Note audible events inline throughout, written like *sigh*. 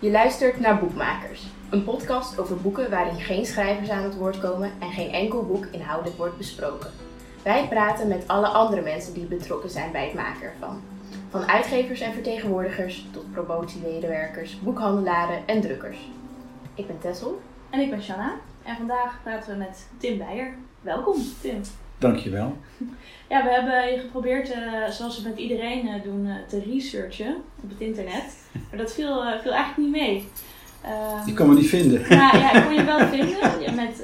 Je luistert naar Boekmakers, een podcast over boeken waarin geen schrijvers aan het woord komen en geen enkel boek inhoudelijk wordt besproken. Wij praten met alle andere mensen die betrokken zijn bij het maken ervan. Van uitgevers en vertegenwoordigers tot promotiemedewerkers, boekhandelaren en drukkers. Ik ben Tessel. En ik ben Shanna. En vandaag praten we met Tim Beijer. Welkom, Tim. Dankjewel. Ja, we hebben je geprobeerd, uh, zoals we met iedereen uh, doen, uh, te researchen op het internet. Maar dat viel, viel eigenlijk niet mee. Um, je kon me niet vinden. *laughs* Nou ja, ik kon je wel vinden met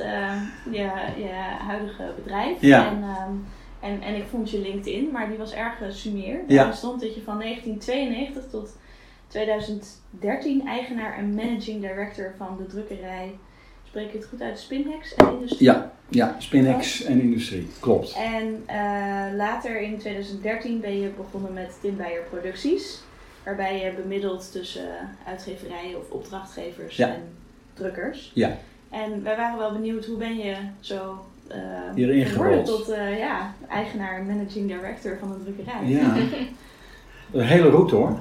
je, je huidige bedrijf. Ja. En, um, en, en ik vond je LinkedIn, maar die was erg sumier. Ja. Er stond dat je van 1992 tot 2013 eigenaar en managing director van de drukkerij spreek ik het goed uit, Spinhex en Industrie? Ja, ja Spinhex en Industrie, klopt. En uh, later in 2013 ben je begonnen met Tim Beijer Producties, waarbij je bemiddelt tussen uitgeverijen of opdrachtgevers ja. en drukkers. Ja. En wij waren wel benieuwd, hoe ben je zo uh, hierin geworden tot uh, ja, eigenaar en managing director van een drukkerij? Ja, *laughs* een hele route hoor.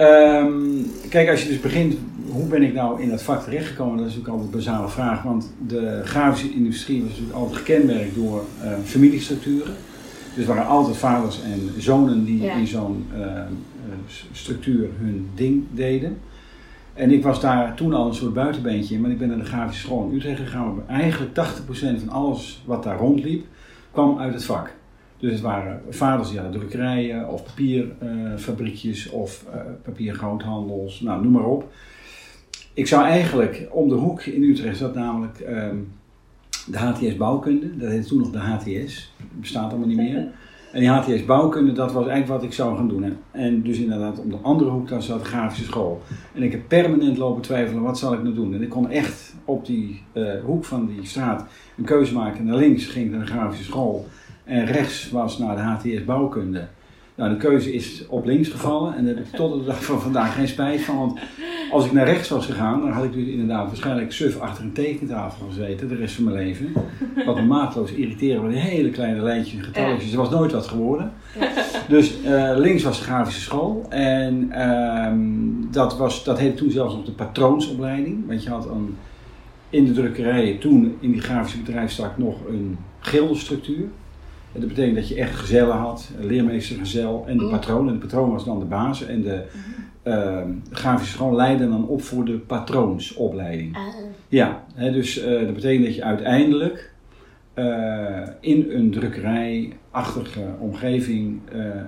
Um, kijk, als je dus begint, hoe ben ik nou in dat vak terechtgekomen? Dat is natuurlijk altijd een basale vraag, want de grafische industrie was natuurlijk altijd gekenmerkt door uh, familiestructuren. Dus er waren altijd vaders en zonen die Ja. in zo'n uh, structuur hun ding deden. En ik was daar toen al een soort buitenbeentje in, want ik ben naar de grafische school in Utrecht gegaan. Eigenlijk 80% van alles wat daar rondliep, kwam uit het vak. Dus het waren vaders die hadden drukkerijen of papierfabriekjes of uh, papiergoudhandels, nou noem maar op. Ik zou eigenlijk om de hoek in Utrecht zat namelijk um, de HTS bouwkunde, dat heette toen nog de HTS, bestaat allemaal niet meer. En die HTS bouwkunde, dat was eigenlijk wat ik zou gaan doen. En, dus inderdaad om de andere hoek, daar zat de grafische school. En ik heb permanent lopen twijfelen, wat zal ik nou doen? En ik kon echt op die uh, hoek van die straat een keuze maken. Naar links ging ik naar de grafische school. En rechts was naar de HTS bouwkunde. Nou, de keuze is op links gevallen en daar heb ik tot de dag van vandaag geen spijt van. Want als ik naar rechts was gegaan, dan had ik dus inderdaad waarschijnlijk suf achter een tekentafel gezeten de rest van mijn leven. Wat me maatloos irriteerde met hele kleine lijntjes en getalletjes. Er was nooit wat geworden. Dus uh, links was de grafische school en um, dat, was, dat heette toen zelfs nog de patroonsopleiding. Want je had een, in de drukkerijen toen in die grafische bedrijfstak nog een gildenstructuur. Dat betekent dat je echt gezellen had, een leermeester, gezel en de patroon. En de patroon was dan de baas en de uh, grafische school leidde dan op voor de patroonsopleiding. Ah. Ja, hè, dus uh, dat betekent dat je uiteindelijk uh, in een drukkerijachtige omgeving,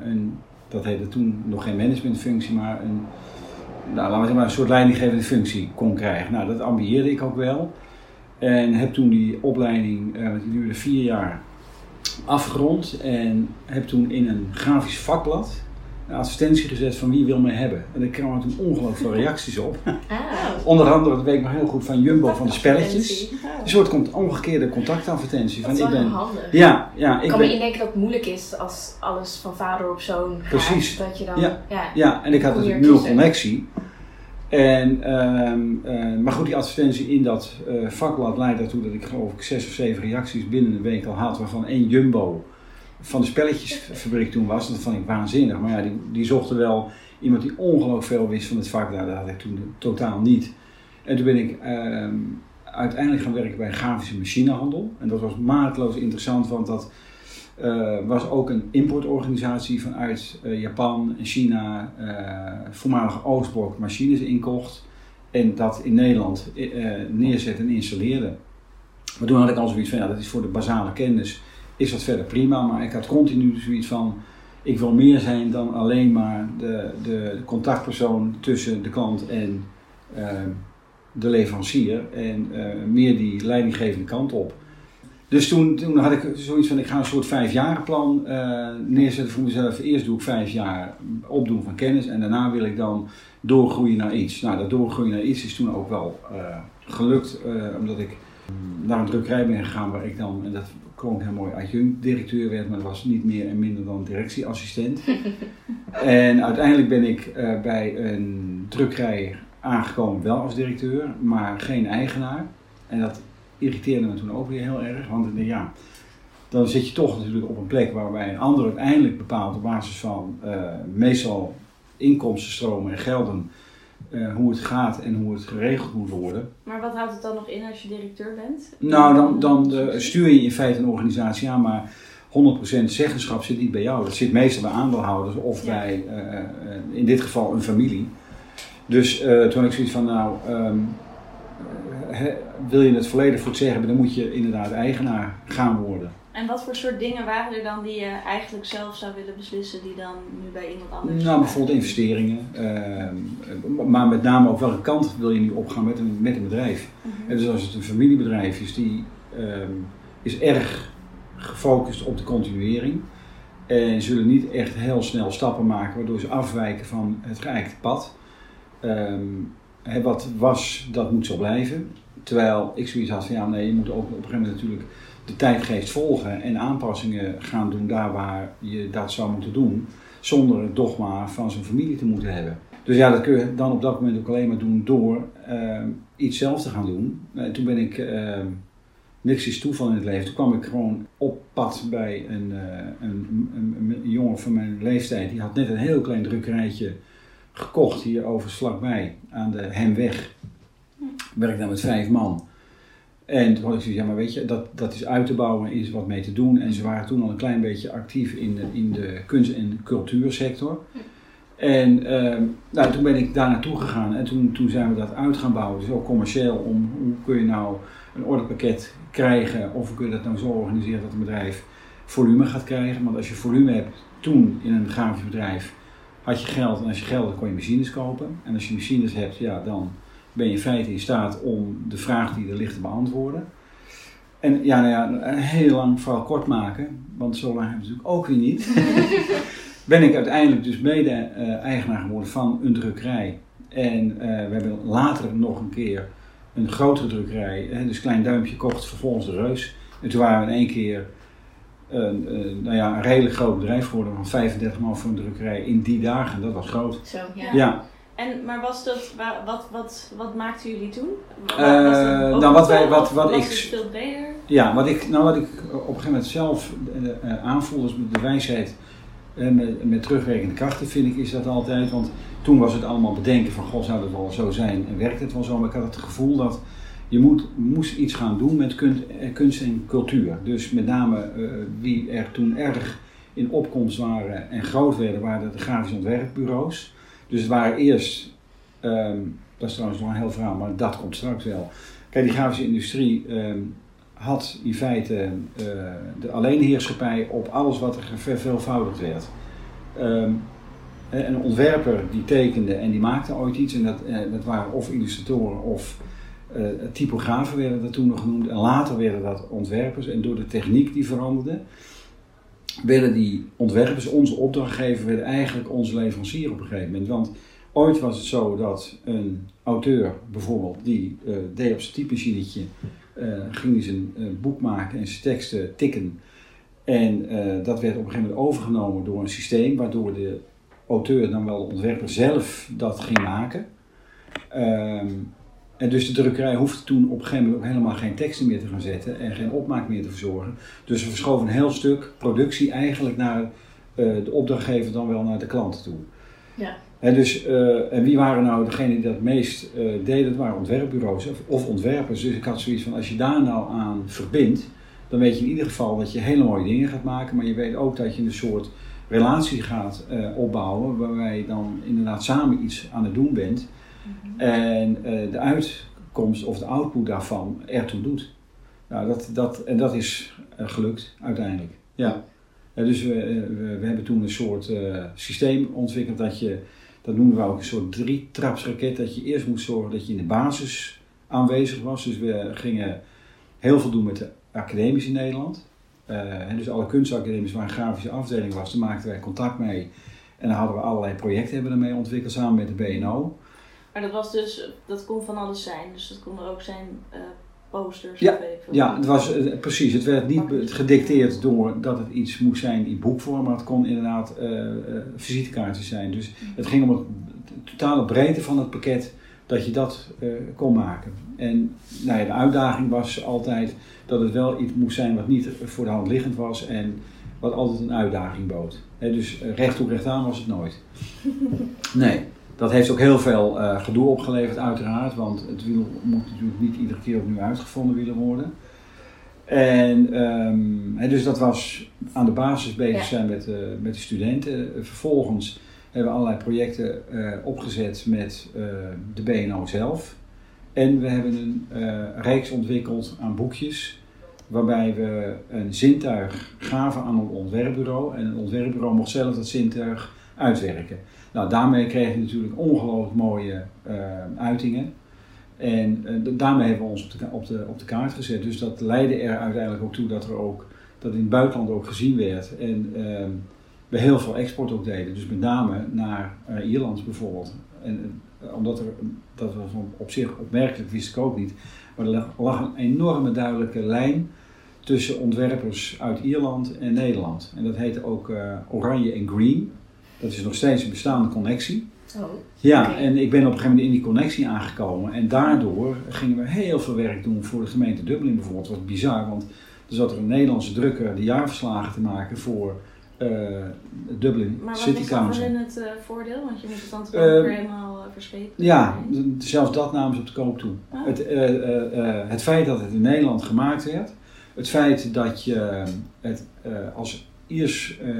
een, dat heette toen nog geen managementfunctie, maar een, nou, laten we zeggen, een soort leidinggevende functie kon krijgen. Nou, dat ambieerde ik ook wel. En heb toen die opleiding, die duurde vier jaar, afgerond en heb toen in een grafisch vakblad een advertentie gezet van wie wil mij hebben. En daar kwamen toen ongelooflijk veel reacties op. Ah. Onder andere, dat weet ik nog heel goed, van Jumbo van de spelletjes. Een soort omgekeerde contactadvertentie. Dat is wel ik ben, handig. Ja, ja. Ik kan me indenken dat het moeilijk is als alles van vader op zoon gaat. Precies. Dat je dan, Ja. ja. Ja, en ik had natuurlijk nul connectie. En, um, uh, maar goed, die advertentie in dat uh, vakblad leidde ertoe dat ik geloof ik zes of zeven reacties binnen een week al had, waarvan één Jumbo van de spelletjesfabriek toen was. Dat vond ik waanzinnig. Maar ja, die, die zochten wel iemand die ongelooflijk veel wist van het vak. Nou, dat had ik toen totaal niet. En toen ben ik uh, uiteindelijk gaan werken bij grafische machinehandel. En dat was maatloos interessant, want dat uh, was ook een importorganisatie vanuit uh, Japan en China, uh, voormalige Oostblok machines inkocht. En dat in Nederland neerzet en installeerde. Maar toen had ik al zoiets van, ja, dat is voor de basale kennis is dat verder prima, maar ik had continu zoiets van, ik wil meer zijn dan alleen maar de, de contactpersoon tussen de klant en de leverancier en meer die leidinggevende kant op. Dus toen, toen had ik zoiets van, ik ga een soort vijfjarenplan uh, neerzetten voor mezelf. Eerst doe ik vijf jaar opdoen van kennis en daarna wil ik dan doorgroeien naar iets. Nou, dat doorgroeien naar iets is toen ook wel gelukt, omdat ik naar een drukkerij ben gegaan waar ik dan, en dat klonk heel mooi, adjunct-directeur werd, maar dat was niet meer en minder dan directieassistent. *laughs* en uiteindelijk ben ik bij een drukkerij aangekomen, wel als directeur, maar geen eigenaar. En dat irriteerde me toen ook weer heel erg, want ja, dan zit je toch natuurlijk op een plek waarbij een ander uiteindelijk bepaalt op basis van uh, meestal inkomstenstromen en gelden eh, hoe het gaat en hoe het geregeld moet worden. Maar wat houdt het dan nog in als je directeur bent? Nou, dan, dan eh, stuur je in feite een organisatie aan, maar 100% zeggenschap zit niet bij jou. Dat zit meestal bij aandeelhouders of Ja. bij, eh, eh, in dit geval, een familie. Dus eh, toen had ik zoiets van, nou, ehm, wil je het volledig voor het zeggen hebben, dan moet je inderdaad eigenaar gaan worden. En wat voor soort dingen waren er dan die je eigenlijk zelf zou willen beslissen, die dan nu bij iemand anders Nou, bijvoorbeeld investeringen, ehm, maar met name ook welke kant wil je nu opgaan met een, met een bedrijf. Mhm. En dus als het een familiebedrijf is, die ehm, is erg gefocust op de continuering. En zullen niet echt heel snel stappen maken waardoor ze afwijken van het geëikte pad. Ehm, wat was, dat moet zo blijven. Terwijl ik zoiets had van ja, nee, je moet ook op een gegeven moment natuurlijk de tijdgeest volgen en aanpassingen gaan doen daar waar je dat zou moeten doen. Zonder het dogma van zo'n familie te moeten hebben. Dus ja, dat kun je dan op dat moment ook alleen maar doen door ehm, iets zelf te gaan doen. En toen ben ik, ehm, niks is toeval in het leven, toen kwam ik gewoon op pad bij eh, een, een, een jongen van mijn leeftijd. Die had net een heel klein drukkerijtje gekocht hier overigens vlakbij aan de Hemweg. Ik werkte daar met vijf man. En toen had ik zoiets, ja maar weet je, dat, dat is uit te bouwen, is wat mee te doen. En ze waren toen al een klein beetje actief in de, in de kunst- en cultuursector. En ehm, nou, toen ben ik daar naartoe gegaan en toen, toen zijn we dat uit gaan bouwen. Dus ook commercieel, om hoe kun je nou een orderpakket krijgen of hoe kun je dat nou zo organiseren dat een bedrijf volume gaat krijgen. Want als je volume hebt, toen in een grafisch bedrijf had je geld en als je geld had kon je machines kopen. En als je machines hebt, ja, dan ben je in feite in staat om de vraag die er ligt te beantwoorden. En ja, nou ja, heel lang verhaal kort maken, want zo lang hebben we natuurlijk ook weer niet. *laughs* ben ik uiteindelijk dus mede-eigenaar geworden van een drukkerij. En eh, we hebben later nog een keer een grotere drukkerij, hè, dus Klein Duimpje kocht vervolgens de Reus. En toen waren we in één keer een, een, nou ja, een redelijk groot bedrijf geworden van 35 man voor een drukkerij in die dagen. Dat was groot. Zo, ja. Ja, En, maar was dat, wa- wat, wat, wat maakten jullie toen? Eh, nou, wat wij- wat- wat ik- het veel breder? Ja, wat ik, nou, wat ik op een gegeven moment zelf eh, eh, aanvoel, is met de wijsheid eh, met, met terugwerkende krachten, vind ik, is dat altijd. Want toen was het allemaal bedenken van, god, zou dat wel zo zijn en werkt het wel zo? Maar ik had het gevoel dat je moet, moest iets gaan doen met kunst, eh, en cultuur. Dus met name eh, wie er toen erg in opkomst waren en groot werden, waren de grafische ontwerpbureaus. Dus het waren eerst, ehm, dat is trouwens nog een heel verhaal, maar dat komt straks wel. Kijk, die grafische industrie ehm, had in feite eh, de alleenheerschappij op alles wat er verveelvoudigd werd. Ehm, een ontwerper die tekende en die maakte ooit iets, en dat, dat waren of illustratoren of eh, typografen werden dat toen nog genoemd. En later werden dat ontwerpers. En door de techniek die veranderde, werden die ontwerpers, onze opdrachtgever, eigenlijk onze leverancier op een gegeven moment. Want ooit was het zo dat een auteur bijvoorbeeld, die eh, deed op zijn typemachinetje, eh, ging hij zijn boek maken en zijn teksten tikken. En dat werd op een gegeven moment overgenomen door een systeem, waardoor de auteur, dan wel de ontwerper zelf, dat ging maken. Ehm, en dus de drukkerij hoefde toen op een gegeven moment ook helemaal geen teksten meer te gaan zetten en geen opmaak meer te verzorgen. Dus we verschoven een heel stuk productie eigenlijk naar eh, de opdrachtgever, dan wel naar de klant toe. Ja. En, dus, eh, en wie waren nou degene die dat meest eh, deden? Dat waren ontwerpbureaus of, of ontwerpers. Dus ik had zoiets van, als je daar nou aan verbindt, dan weet je in ieder geval dat je hele mooie dingen gaat maken. Maar je weet ook dat je een soort relatie gaat opbouwen, waarbij je dan inderdaad samen iets aan het doen bent. En eh, de uitkomst of de output daarvan ertoe doet. Nou, dat, dat, en dat is eh, gelukt uiteindelijk. Ja. Ja, dus we, eh, we, we hebben toen een soort eh, systeem ontwikkeld dat je, dat noemen we ook een soort drie-trapsraket, dat je eerst moest zorgen dat je in de basis aanwezig was. Dus we gingen heel veel doen met de academies in Nederland. Eh, en dus alle kunstacademies waar een grafische afdeling was, daar maakten wij contact mee. En dan hadden we allerlei projecten hebben we ermee ontwikkeld samen met de BNO. Maar dat was dus, dat kon van alles zijn. Dus dat kon er ook zijn eh, posters Ja, of weet ik veel. Ja, het was eh, precies. Het werd niet gedicteerd door dat het iets moest zijn in boekvorm, maar het kon inderdaad eh, visitekaartjes zijn. Dus het ging om het de totale breedte van het pakket dat je dat kon maken. En nou ja, de uitdaging was altijd dat het wel iets moest zijn wat niet voor de hand liggend was en wat altijd een uitdaging bood. Dus eh, recht toe recht aan was het nooit. *laughs* Nee. Dat heeft ook heel veel eh, gedoe opgeleverd uiteraard, want het wiel moet natuurlijk niet iedere keer opnieuw uitgevonden willen worden. En ehm, dus dat was aan de basis bezig Ja. zijn met, eh, met de studenten. Vervolgens hebben we allerlei projecten eh, opgezet met de BNO zelf. En we hebben een reeks ontwikkeld aan boekjes waarbij we een zintuig gaven aan een ontwerpbureau. En een ontwerpbureau mocht zelf dat zintuig uitwerken. Nou, daarmee kreeg je natuurlijk ongelooflijk mooie eh, uitingen. En eh, da- daarmee hebben we ons op de, op, de, kaart gezet. Dus dat leidde er uiteindelijk ook toe dat er ook dat in het buitenland ook gezien werd. En ehm, we heel veel export ook deden. Dus met name naar eh, Ierland bijvoorbeeld. En omdat er, dat was op- zich opmerkelijk, wist ik ook niet. Maar er lag, een enorme duidelijke lijn tussen ontwerpers uit Ierland en Nederland. En dat heette ook Oranje en Green. Dat is nog steeds een bestaande connectie. Oh, Ja, en ik ben op een gegeven moment in die connectie aangekomen. En daardoor gingen we heel veel werk doen voor de gemeente Dublin bijvoorbeeld. Was bizar, want er zat er een Nederlandse drukker de jaarverslagen te maken voor eh, Dublin Maar wat City is dan voor Council. hen het eh, voordeel? Want je moet het dan toch weer helemaal verschepen. Ja, zelfs dat namen ze op de koop toe. Ah. Het, eh, eh, eh, het feit dat het in Nederland gemaakt werd, het feit dat je het eh, als Iers eh,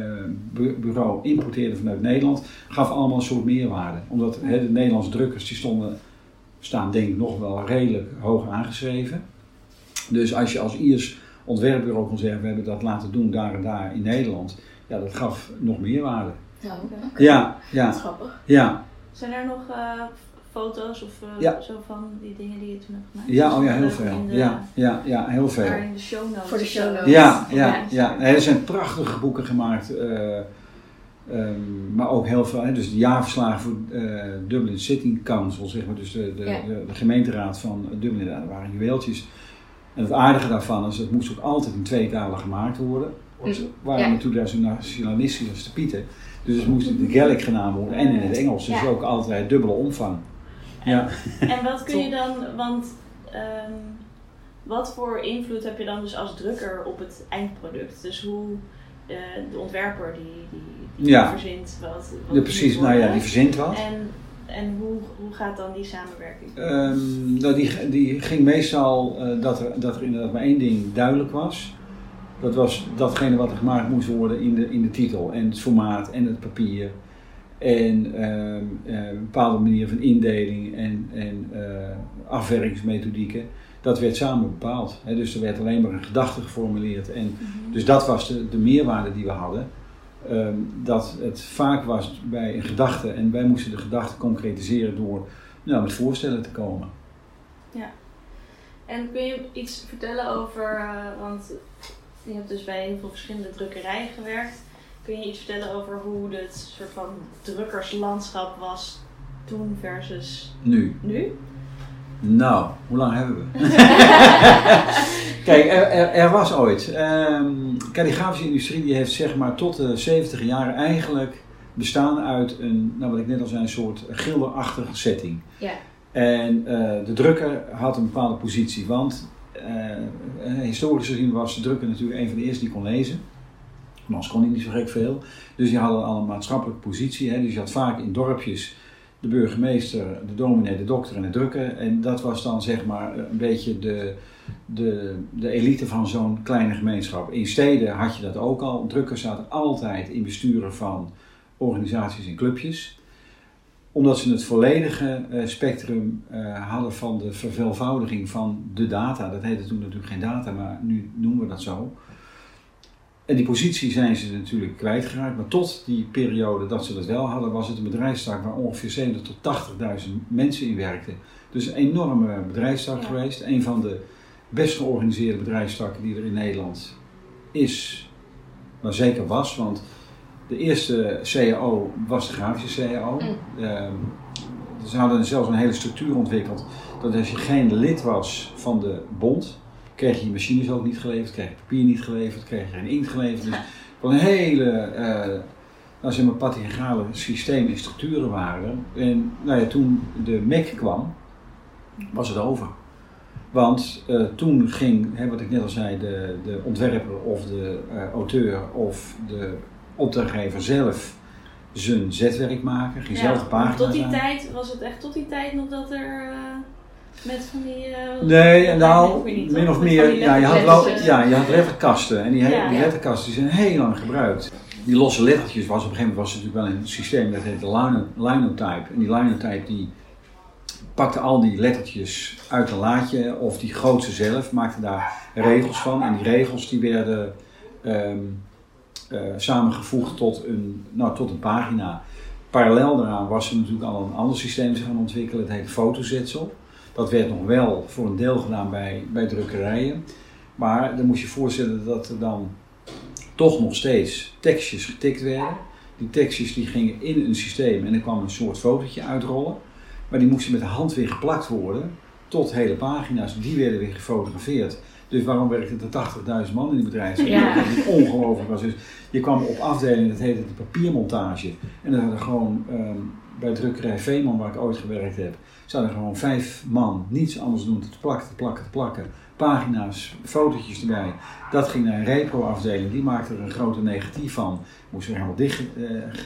bu- bureau importeerde vanuit Nederland, gaf allemaal een soort meerwaarde. Omdat de Nederlandse drukkers die stonden, staan denk ik nog wel redelijk hoog aangeschreven. Dus als je als Iers ontwerpbureau kon zeggen, we hebben dat laten doen daar en daar in Nederland, ja, dat gaf nog meerwaarde. Ja, Dat ja, is grappig. ja. Zijn er nog eh, foto's of eh, Ja. zo van die dingen die je toen hebt gemaakt? Ja, oh ja, heel veel. de- Ja, ja, ja, heel veel. Daar in de show notes. Voor de show notes. Ja, ja, Ja. Nee, er zijn prachtige boeken gemaakt. eh, ehm, maar ook heel veel. Hè, dus de jaarverslagen voor eh, Dublin City Council, zeg maar. Dus de, de, Ja. de, de gemeenteraad van Dublin, daar waren juweeltjes. En het aardige daarvan is, het moest ook altijd in twee talen gemaakt worden. Mhm. We waren Ja. natuurlijk daar zo nationalistisch als de Pieten. Dus het moest in de Gaelic gedaan worden en in het Engels. Dus Ja. ook altijd dubbele omvang. Ja. En wat kun je dan, want ehm, wat voor invloed heb je dan dus als drukker op het eindproduct? Dus hoe eh, de ontwerper die, die, die Ja. verzint wat, wat Ja, precies, nou ja, die verzint wat. En, en hoe, hoe gaat dan die samenwerking? Ehm, nou, die, die ging meestal eh, dat, er, dat er inderdaad maar één ding duidelijk was. Dat was datgene wat er gemaakt moest worden in de, in de titel. En het formaat en het papier. En ehm, eh, een bepaalde manier van indeling en, en eh, afwerkingsmethodieken. Dat werd samen bepaald. Hè. Dus er werd alleen maar een gedachte geformuleerd. En dus dat was de, de meerwaarde die we hadden. Ehm, dat het vaak was bij een gedachte en wij moesten de gedachte concretiseren door nou, met voorstellen te komen. En kun je iets vertellen over, eh, want je hebt dus bij heel veel verschillende drukkerijen gewerkt. Kun je iets vertellen over hoe het soort van drukkerslandschap was toen versus Nu. nu? Nou, hoe lang hebben we? *laughs* Kijk, er, er, er was ooit. ehm kalligrafische industrie die heeft zeg maar tot de 70 jaren eigenlijk bestaan uit een, nou wat ik net al zei, een soort gilderachtige setting. Ja. En eh, de drukker had een bepaalde positie, want eh, historisch gezien was de drukker natuurlijk een van de eerste die kon lezen. Anders kon niet zo gek veel. Dus die hadden al een maatschappelijke positie. Hè? Dus je had vaak in dorpjes de burgemeester, de dominee, de dokter en de drukker. En dat was dan zeg maar een beetje de, de, de elite van zo'n kleine gemeenschap. In steden had je dat ook al. Drukkers zaten altijd in besturen van organisaties en clubjes omdat ze het volledige eh, spectrum eh, hadden van de verveelvoudiging van de data. Dat heette toen natuurlijk geen data, maar nu noemen we dat zo. En die positie zijn ze natuurlijk kwijtgeraakt. Maar tot die periode dat ze dat wel hadden, was het een bedrijfstak waar ongeveer 70 tot 80.000 mensen in werkten. Dus een enorme bedrijfstak Ja. geweest. Een van de best georganiseerde bedrijfstakken die er in Nederland is, maar zeker was. Want de eerste CAO was de grafische CAO. Mm. Ehm, ze hadden zelfs een hele structuur ontwikkeld. Dat als je geen lid was van de bond, kreeg je je machines ook niet geleverd, kreeg je papier niet geleverd, kreeg je geen inkt geleverd. Dus van een hele, eh nou zeg maar, patriarchale systeem en structuren waren. En nou ja, toen de MEC kwam, was het over. Want eh, toen ging, hè, wat ik net al zei, de, de ontwerper of de eh, auteur of de opdrachtgever zelf zijn zetwerk maken, ging zelf de want pagina's tot die tijd was het echt tot die tijd nog dat er met van die. eh, Nee, nou, niet, min of meer, ja, je had, wel, ja, je had letterkasten en die, he- Ja. die letterkasten die zijn heel lang gebruikt. Die losse lettertjes was op een gegeven moment was het natuurlijk wel een systeem dat heette lino- linotype. En die linotype die pakte al die lettertjes uit een laadje of die goot ze zelf, maakte daar regels van. En die regels die werden ehm, eh, samengevoegd tot een, nou, tot een pagina. Parallel daaraan was er natuurlijk al een ander systeem zich gaan ontwikkelen, het heette fotozetsel. Dat werd nog wel voor een deel gedaan bij, bij drukkerijen. Maar dan moest je voorstellen dat er dan toch nog steeds tekstjes getikt werden. Die tekstjes die gingen in een systeem en er kwam een soort fotootje uitrollen. Maar die moesten met de hand weer geplakt worden tot hele pagina's. Die werden weer gefotografeerd. Dus waarom werkten er 80.000 man in die bedrijf? Ja. Dat het ongelooflijk was. Dus je kwam op afdelingen, dat heette de papiermontage. En dan hadden gewoon ehm, bij drukkerij Veeman, waar ik ooit gewerkt heb, zouden gewoon vijf man niets anders doen dan te plakken, te plakken, te plakken. Pagina's, fotootjes erbij. Dat ging naar een repro-afdeling, die maakte er een grote negatief van. Moest er helemaal dicht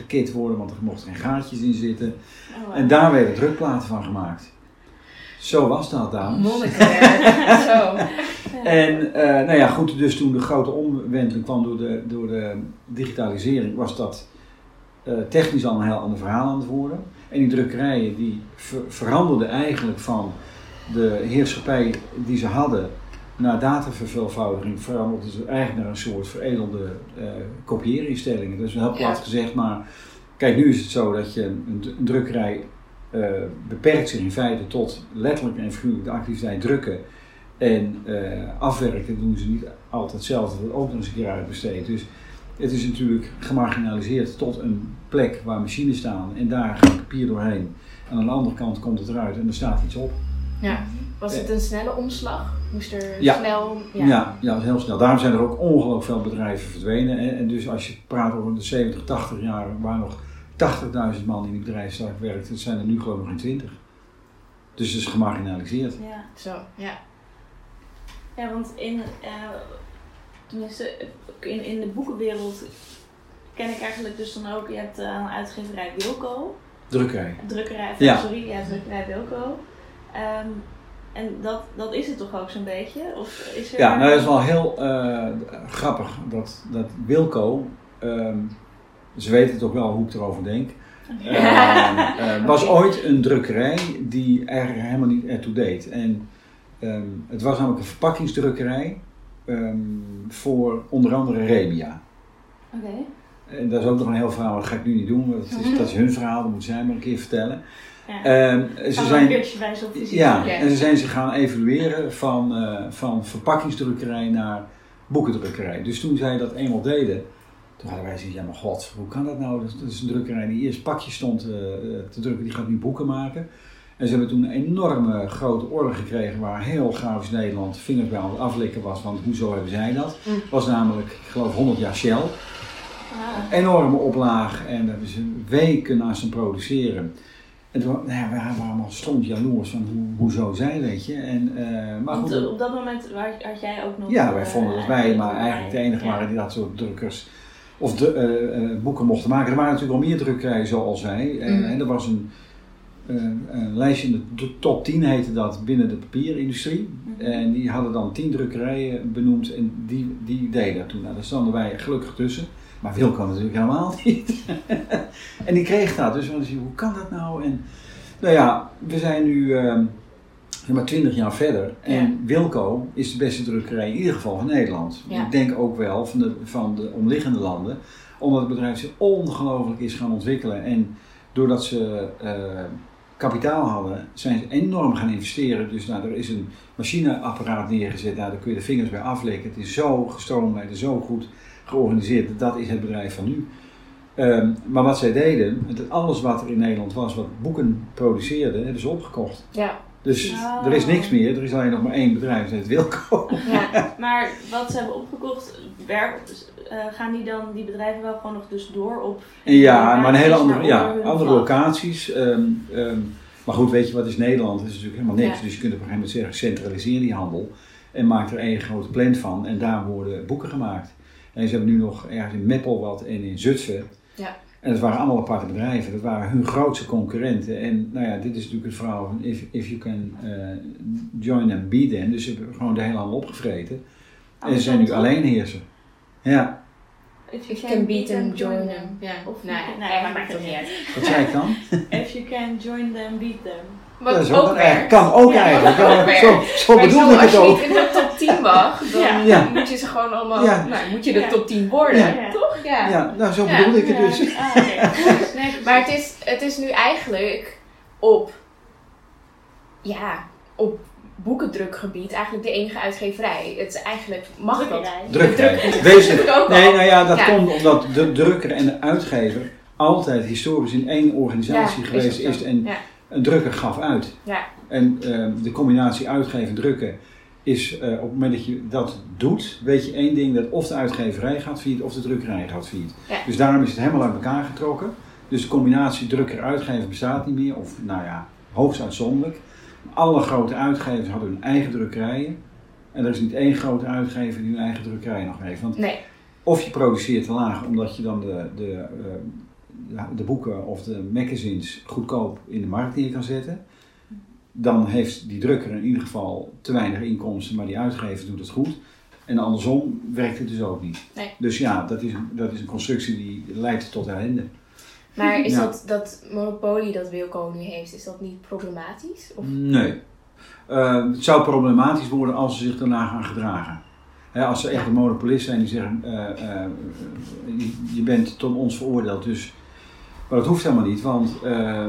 eh, worden, want er mochten geen gaatjes in zitten. Oh, wow. En daar werden drukplaten van gemaakt. Zo was dat, dames. Monnikenwerk. *laughs* Zo. En eh, nou ja, goed, dus toen de grote omwenteling kwam door de, door de digitalisering, was dat technisch al een heel ander verhaal aan het worden. En die drukkerijen die ver- veranderden eigenlijk van de heerschappij die ze hadden naar dataverveelvoudiging, veranderden ze eigenlijk naar een soort veredelde eh kopieerinstellingen. Dat is heel plat Ja. gezegd, maar kijk, nu is het zo dat je een, een drukkerij eh, beperkt zich in feite tot letterlijk en figuurlijk de activiteit drukken. En eh, afwerken doen ze niet altijd zelf, dat wordt ook nog eens een keer uitbesteed. Dus het is natuurlijk gemarginaliseerd tot een plek waar machines staan en daar gaat papier doorheen. En aan de andere kant komt het eruit en er staat iets op. Ja. Was het een snelle omslag? Moest er Ja. snel... Ja, ja, is heel snel. Daarom zijn er ook ongelooflijk veel bedrijven verdwenen. En, en dus als je praat over de 70, 80 jaar, waar nog 80.000 man in die bedrijfstak werkt, dat zijn er nu gewoon nog geen 20. Dus het is gemarginaliseerd. Ja. Zo, ja. ja, want in, eh, tenminste, in, in de boekenwereld ken ik eigenlijk dus dan ook, je hebt eh, een uitgeverij Wilco, Drukkerij. drukkerij, Ja. sorry, ja, drukkerij Wilco. Ehm, en dat, dat is het toch ook zo'n beetje? Of is er... Ja, nou dat is wel heel eh, grappig dat, dat Wilco, ehm, ze weten het ook wel hoe ik erover denk, Ehm, eh, *laughs* was ooit een drukkerij die eigenlijk helemaal niet ertoe deed. En ehm, het was namelijk een verpakkingsdrukkerij ehm, voor onder andere Remia. Oké. En dat is ook nog een heel verhaal, dat ga ik nu niet doen, want dat is, dat is hun verhaal, dat moeten zij maar een keer vertellen. Ja. Ehm, ze zijn, een ja, en ze zijn zich gaan evalueren van, eh, van verpakkingsdrukkerij naar boekendrukkerij. Dus toen zij dat eenmaal deden, toen hadden wij zoiets, ja maar god, hoe kan dat nou? Dat, dat is een drukkerij die eerst pakjes stond eh, eh, te drukken, die gaat nu boeken maken. En ze hebben toen een enorme grote orde gekregen waar heel Grafisch Nederland vingers bij aan het aflikken was, want hoezo hebben zij dat? Mm. was namelijk, ik geloof 100 jaar Shell. Ah. Enorme oplaag en daar hebben ze weken naast hem produceren. En toen nou ja, we waren allemaal stond jaloers van hoe, hoezo zij, weet je. En, eh, maar goed, op dat moment had jij ook nog... ja, wij eh, vonden dat wij maar eigenlijk de enige waren die dat soort drukkers of de, eh, boeken mochten maken. Er waren natuurlijk al meer drukkerijen zoals wij. En, Mhm. en er was een, een lijstje in de to- top 10 heette dat binnen de papierindustrie. Mhm. En die hadden dan 10 drukkerijen benoemd en die, die deden dat toen. Nou, daar stonden wij gelukkig tussen. Maar Wilco natuurlijk helemaal *laughs* niet. en die kreeg dat. Dus we hoe kan dat nou? En nou ja, we zijn nu zeg maar 20 jaar verder. En Ja. Wilco is de beste drukkerij in ieder geval van Nederland. Ja. Ik denk ook wel van de, van de omliggende landen. Omdat het bedrijf zich ongelooflijk is gaan ontwikkelen. En doordat ze eh, kapitaal hadden, zijn ze enorm gaan investeren. Dus nou, er is een machineapparaat neergezet. Nou, daar kun je de vingers bij aflikken. Het is zo gestroomlijnd en zo goed georganiseerd. Dat is het bedrijf van nu. Ehm, maar wat zij deden, het- alles wat er in Nederland was, wat boeken produceerde, hebben ze opgekocht. Ja. Dus Oh. er is niks meer, er is alleen nog maar één bedrijf, dat heet Wilco. ja. *laughs* Maar wat ze hebben opgekocht, werk, eh, gaan die dan, die bedrijven wel gewoon nog dus door op... Ja, maar een hele andere, ja, andere vlag? locaties. ehm, ehm, maar goed, weet je wat is Nederland? Dat is natuurlijk helemaal niks. Ja. Dus je kunt op een gegeven moment zeggen, centraliseer die handel. En maak er één grote plant van. En daar worden boeken gemaakt. En ze hebben nu nog ergens in Meppel wat en in Zutphen. Ja. En dat waren allemaal aparte bedrijven. Dat waren hun grootste concurrenten. En nou ja, dit is natuurlijk het verhaal van if, if you can eh, join them, be them. Dus ze hebben gewoon de hele handel opgevreten. En ze zijn nu alleenheerser. Ja, If you can beat them, join them. Ja. Of nee, nee, nee, maakt maakt het niet uit. wat zei ik dan? *laughs* If you can join them, beat them. Wat Dat is ook ook- werkt. kan ook Ja, eigenlijk. ook zo zo zo, ik het als je ook. niet in de top 10 mag, dan Ja. Moet je ze gewoon allemaal, Ja. nou, moet je de Ja. top 10 worden, Ja. toch? Ja. Ja, nou zo Ja. bedoelde ik het Ja. dus. Ah. *laughs* Nee, Maar het is, het is nu eigenlijk op, ja, op boekendrukgebied eigenlijk de enige uitgeverij. Het is eigenlijk, mag *laughs* dat? Drukkerij. Ook Nee, nou ja, dat Ja. komt omdat de drukker en de uitgever altijd historisch in één organisatie Ja, geweest is. En Ja. een drukker gaf uit. Ja. En ehm, de combinatie uitgeven en drukken is eh, op het moment dat je dat doet, weet je één ding, dat of de uitgeverij gaat failliet of de drukkerij gaat failliet. Ja. Dus daarom is het helemaal uit elkaar getrokken. Dus de combinatie drukker-uitgever bestaat niet meer, of nou ja, hoogst uitzonderlijk. Alle grote uitgevers hadden hun eigen drukkerijen. En er is niet één grote uitgever die hun eigen drukkerij nog heeft. Want Nee, of je produceert te laag omdat je dan de, de, eh, de boeken of de magazines goedkoop in de markt neer kan zetten. Dan heeft die drukker in ieder geval te weinig inkomsten, maar die uitgever doet het goed. En andersom werkt het dus ook niet. Nee. Dus ja, dat is, dat is een constructie die leidt tot ellende. Maar is Ja. dat, dat monopolie dat Wilco nu heeft, is dat niet problematisch? Of? Nee. Eh, het zou problematisch worden als ze zich daarna gaan gedragen. Hè, als ze echt een monopolist zijn die zeggen, eh, eh, je, bent tot ons veroordeeld. Dus, maar dat hoeft helemaal niet, want eh,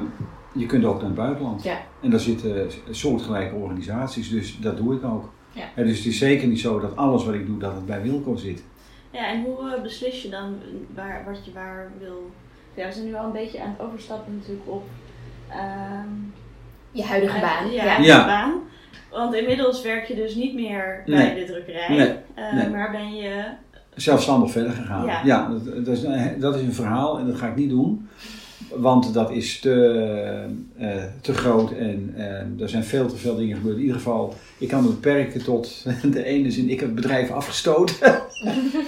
je kunt ook naar het buitenland. Ja. En daar zitten soortgelijke organisaties, dus dat doe ik ook. Ja. Dus het is zeker niet zo dat alles wat ik doe, dat het bij Wilco zit. Ja, en hoe beslis je dan waar, wat je waar wil? Ja, we zijn nu al een beetje aan het overstappen natuurlijk op ehm, Je huidige baan? Ja, Ja. baan. Want inmiddels werk je dus niet meer bij Nee. de drukkerij. Nee. Eh, Nee. Maar ben je. zelfstandig verder gegaan. Ja. Ja, dat, dat, is, een- dat is een verhaal en dat ga ik niet doen. Want dat is te, eh, te groot en eh, er zijn veel te veel dingen gebeurd. In ieder geval, ik kan me beperken tot *laughs* de ene zin. Ik heb het bedrijf afgestoten *laughs*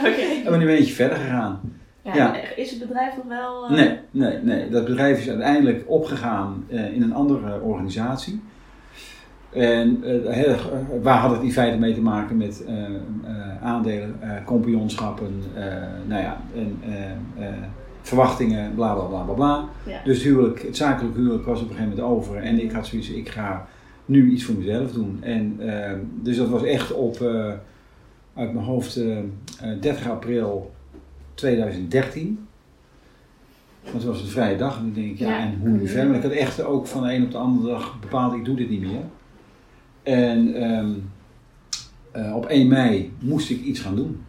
Oké. en ben een beetje verder gegaan. Ja. Ja. Is het bedrijf nog wel. eh, Nee, nee, nee. Dat bedrijf is uiteindelijk opgegaan eh, in een andere organisatie. En eh, waar had het in feite mee te maken met eh, eh, aandelen, eh compagnonschappen, eh, nou ja, en, eh, eh, verwachtingen, bla bla bla bla bla. Ja. Dus het huwelijk, het zakelijk huwelijk was op een gegeven moment over en ik had zoiets, ik ga nu iets voor mezelf doen. En, eh, dus dat was echt op, eh, uit mijn hoofd, eh, eh, 30 april 2013. Want het was een vrije dag en dan denk ik, ja, en hoe nu verder? Ik had echt ook van de een op de andere dag bepaald, ik doe dit niet meer. En ehm, eh, op 1 mei moest ik iets gaan doen.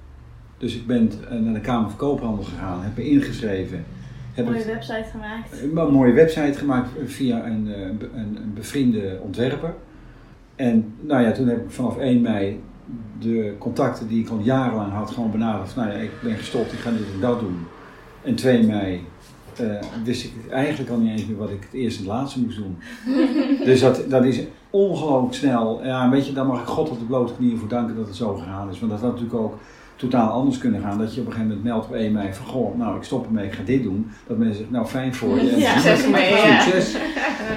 Dus ik ben eh, naar de Kamer van Koophandel gegaan, heb me ingeschreven. Heb Mooie website gemaakt. een mooie website gemaakt via een, eh, een, een bevriende ontwerper. En nou ja, toen heb ik vanaf 1 mei de contacten die ik al jarenlang had gewoon benaderd. Van, nou ja, ik ben gestopt, ik ga dit en dat doen. En 2 mei eh, wist ik eigenlijk al niet eens meer wat ik het eerste en het laatste moest doen. *laughs* dus dat, dat is ongelooflijk snel. Ja, weet je, daar mag ik God op de blote knieën voor danken dat het zo gegaan is. Want dat had natuurlijk ook totaal anders kunnen gaan. Dat je op een gegeven moment meldt op 1 mei van, goh, nou ik stop ermee, ik ga dit doen. Dat mensen zeggen, nou fijn voor je. En Ja, succes ja. Succes.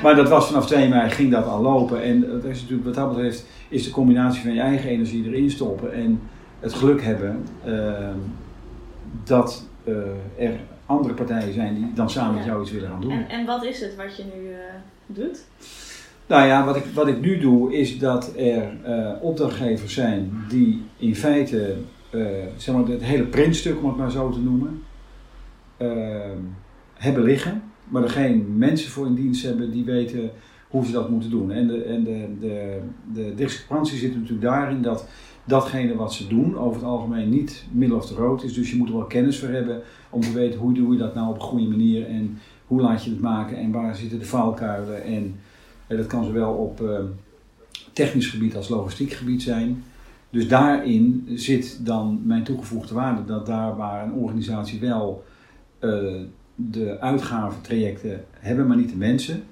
Maar dat was vanaf 2 mei ging dat al lopen. En dat is natuurlijk, wat dat betreft, is de combinatie van je eigen energie erin stoppen en het geluk hebben ehm, dat eh, er andere partijen zijn die dan samen met jou iets willen gaan doen. En, en wat is het wat je nu eh, doet? Nou ja, wat ik, wat ik nu doe is dat er eh, opdrachtgevers zijn die in feite zeg maar, het hele printstuk, om het maar zo te noemen, ehm, hebben liggen, maar er geen mensen voor in dienst hebben die weten hoe ze dat moeten doen. En de, en de, de, de discrepantie zit natuurlijk daarin dat datgene wat ze doen over het algemeen niet middel of te rood is. Dus je moet er wel kennis voor hebben om te weten hoe doe je dat nou op een goede manier en hoe laat je het maken en waar zitten de valkuilen. En eh, dat kan zowel op eh, technisch gebied als logistiek gebied zijn. Dus daarin zit dan mijn toegevoegde waarde dat daar waar een organisatie wel eh, de uitgaventrajecten hebben, maar niet de mensen,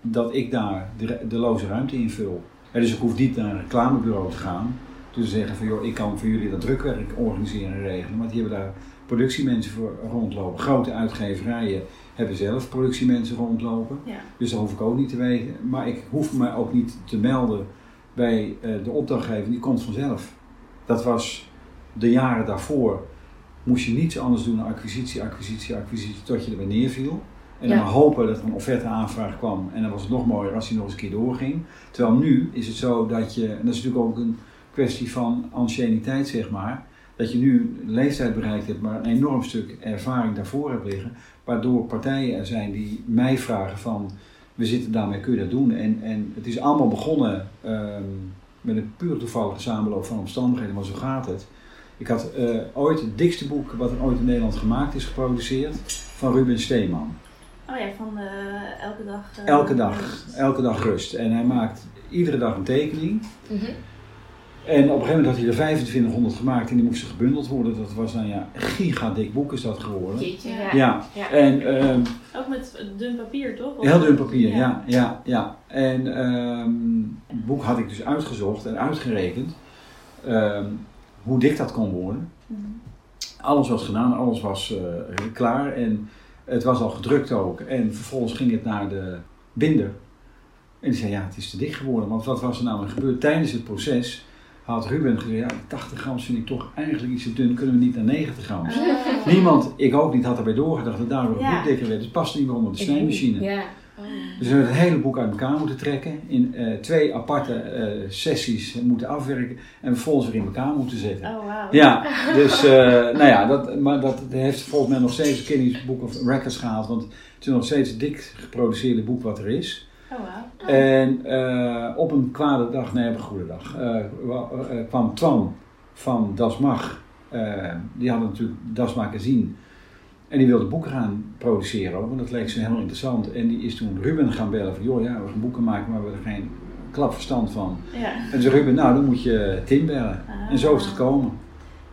dat ik daar de, de loze ruimte invul. Eh, dus ik hoef niet naar een reclamebureau te gaan Dus ze zeggen van joh, ik kan voor jullie dat drukwerk organiseren en regelen. Maar die hebben daar productiemensen voor rondlopen. Grote uitgeverijen hebben zelf productiemensen rondlopen. Ja. Dus dat hoef ik ook niet te weten. Maar ik hoef me ook niet te melden bij eh, de opdrachtgever, die komt vanzelf. Dat was de jaren daarvoor. Moest je niets anders doen dan acquisitie, acquisitie, acquisitie, tot je erbij neerviel. En dan Ja. hopen dat er een offerte-aanvraag kwam. En dan was het nog mooier als die nog eens een keer doorging. Terwijl nu is het zo dat je, en dat is natuurlijk ook een kwestie van anciëniteit zeg maar, dat je nu een leeftijd bereikt hebt, maar een enorm stuk ervaring daarvoor hebt liggen. Waardoor partijen er zijn die mij vragen van, we zitten daarmee, kun je dat doen? En, en het is allemaal begonnen ehm, met een puur toevallige samenloop van omstandigheden, maar zo gaat het. Ik had eh, ooit het dikste boek wat er ooit in Nederland gemaakt is geproduceerd van Ruben Steeman. Oh ja, van eh, elke dag. eh, Elke dag, elke dag rust. En hij maakt iedere dag een tekening. Mhm. En op een gegeven moment had hij er 2500 gemaakt en die moesten gebundeld worden. Dat was dan ja, een gigadik boek is dat geworden. Jeetje, Ja. ja. En ehm, Ook met dun papier, toch? Of- heel dun papier, ja, ja, ja. En ehm, het boek had ik dus uitgezocht en uitgerekend ehm, hoe dik dat kon worden. Mhm. Alles was gedaan, alles was eh, klaar en het was al gedrukt ook. En vervolgens ging het naar de binder. En die zei, ja, het is te dik geworden. Want wat was er namelijk gebeurd? Tijdens het proces had Ruben gezegd, ja, 80 gram vind ik toch eigenlijk iets te dun. Kunnen we niet naar 90 gram? Ah. Niemand, ik ook niet, had erbij doorgedacht dat daardoor het Ja. boek dikker werd. Het past niet meer onder de snijmachine. Ja. Oh. Dus we hebben het hele boek uit elkaar moeten trekken. In eh, twee aparte eh, sessies moeten afwerken. En vervolgens weer in elkaar moeten zetten. Oh, wauw. Ja, dus eh, nou ja, dat, maar dat heeft volgens mij nog steeds een Guinness Book of Records gehaald. Want het is nog steeds het dik geproduceerde boek wat er is. Oh. En eh, op een kwade dag, nee op een goede dag, eh, kwam Twan van Das Mag. Die hadden natuurlijk Das Magazine. En die wilde boeken gaan produceren ook, want dat leek ze heel interessant. En die is toen Ruben gaan bellen van, joh ja, we gaan boeken maken, maar we hebben er geen klap verstand van. Ja. En zei Ruben, nou dan moet je Tim bellen. Ah. En zo is het gekomen.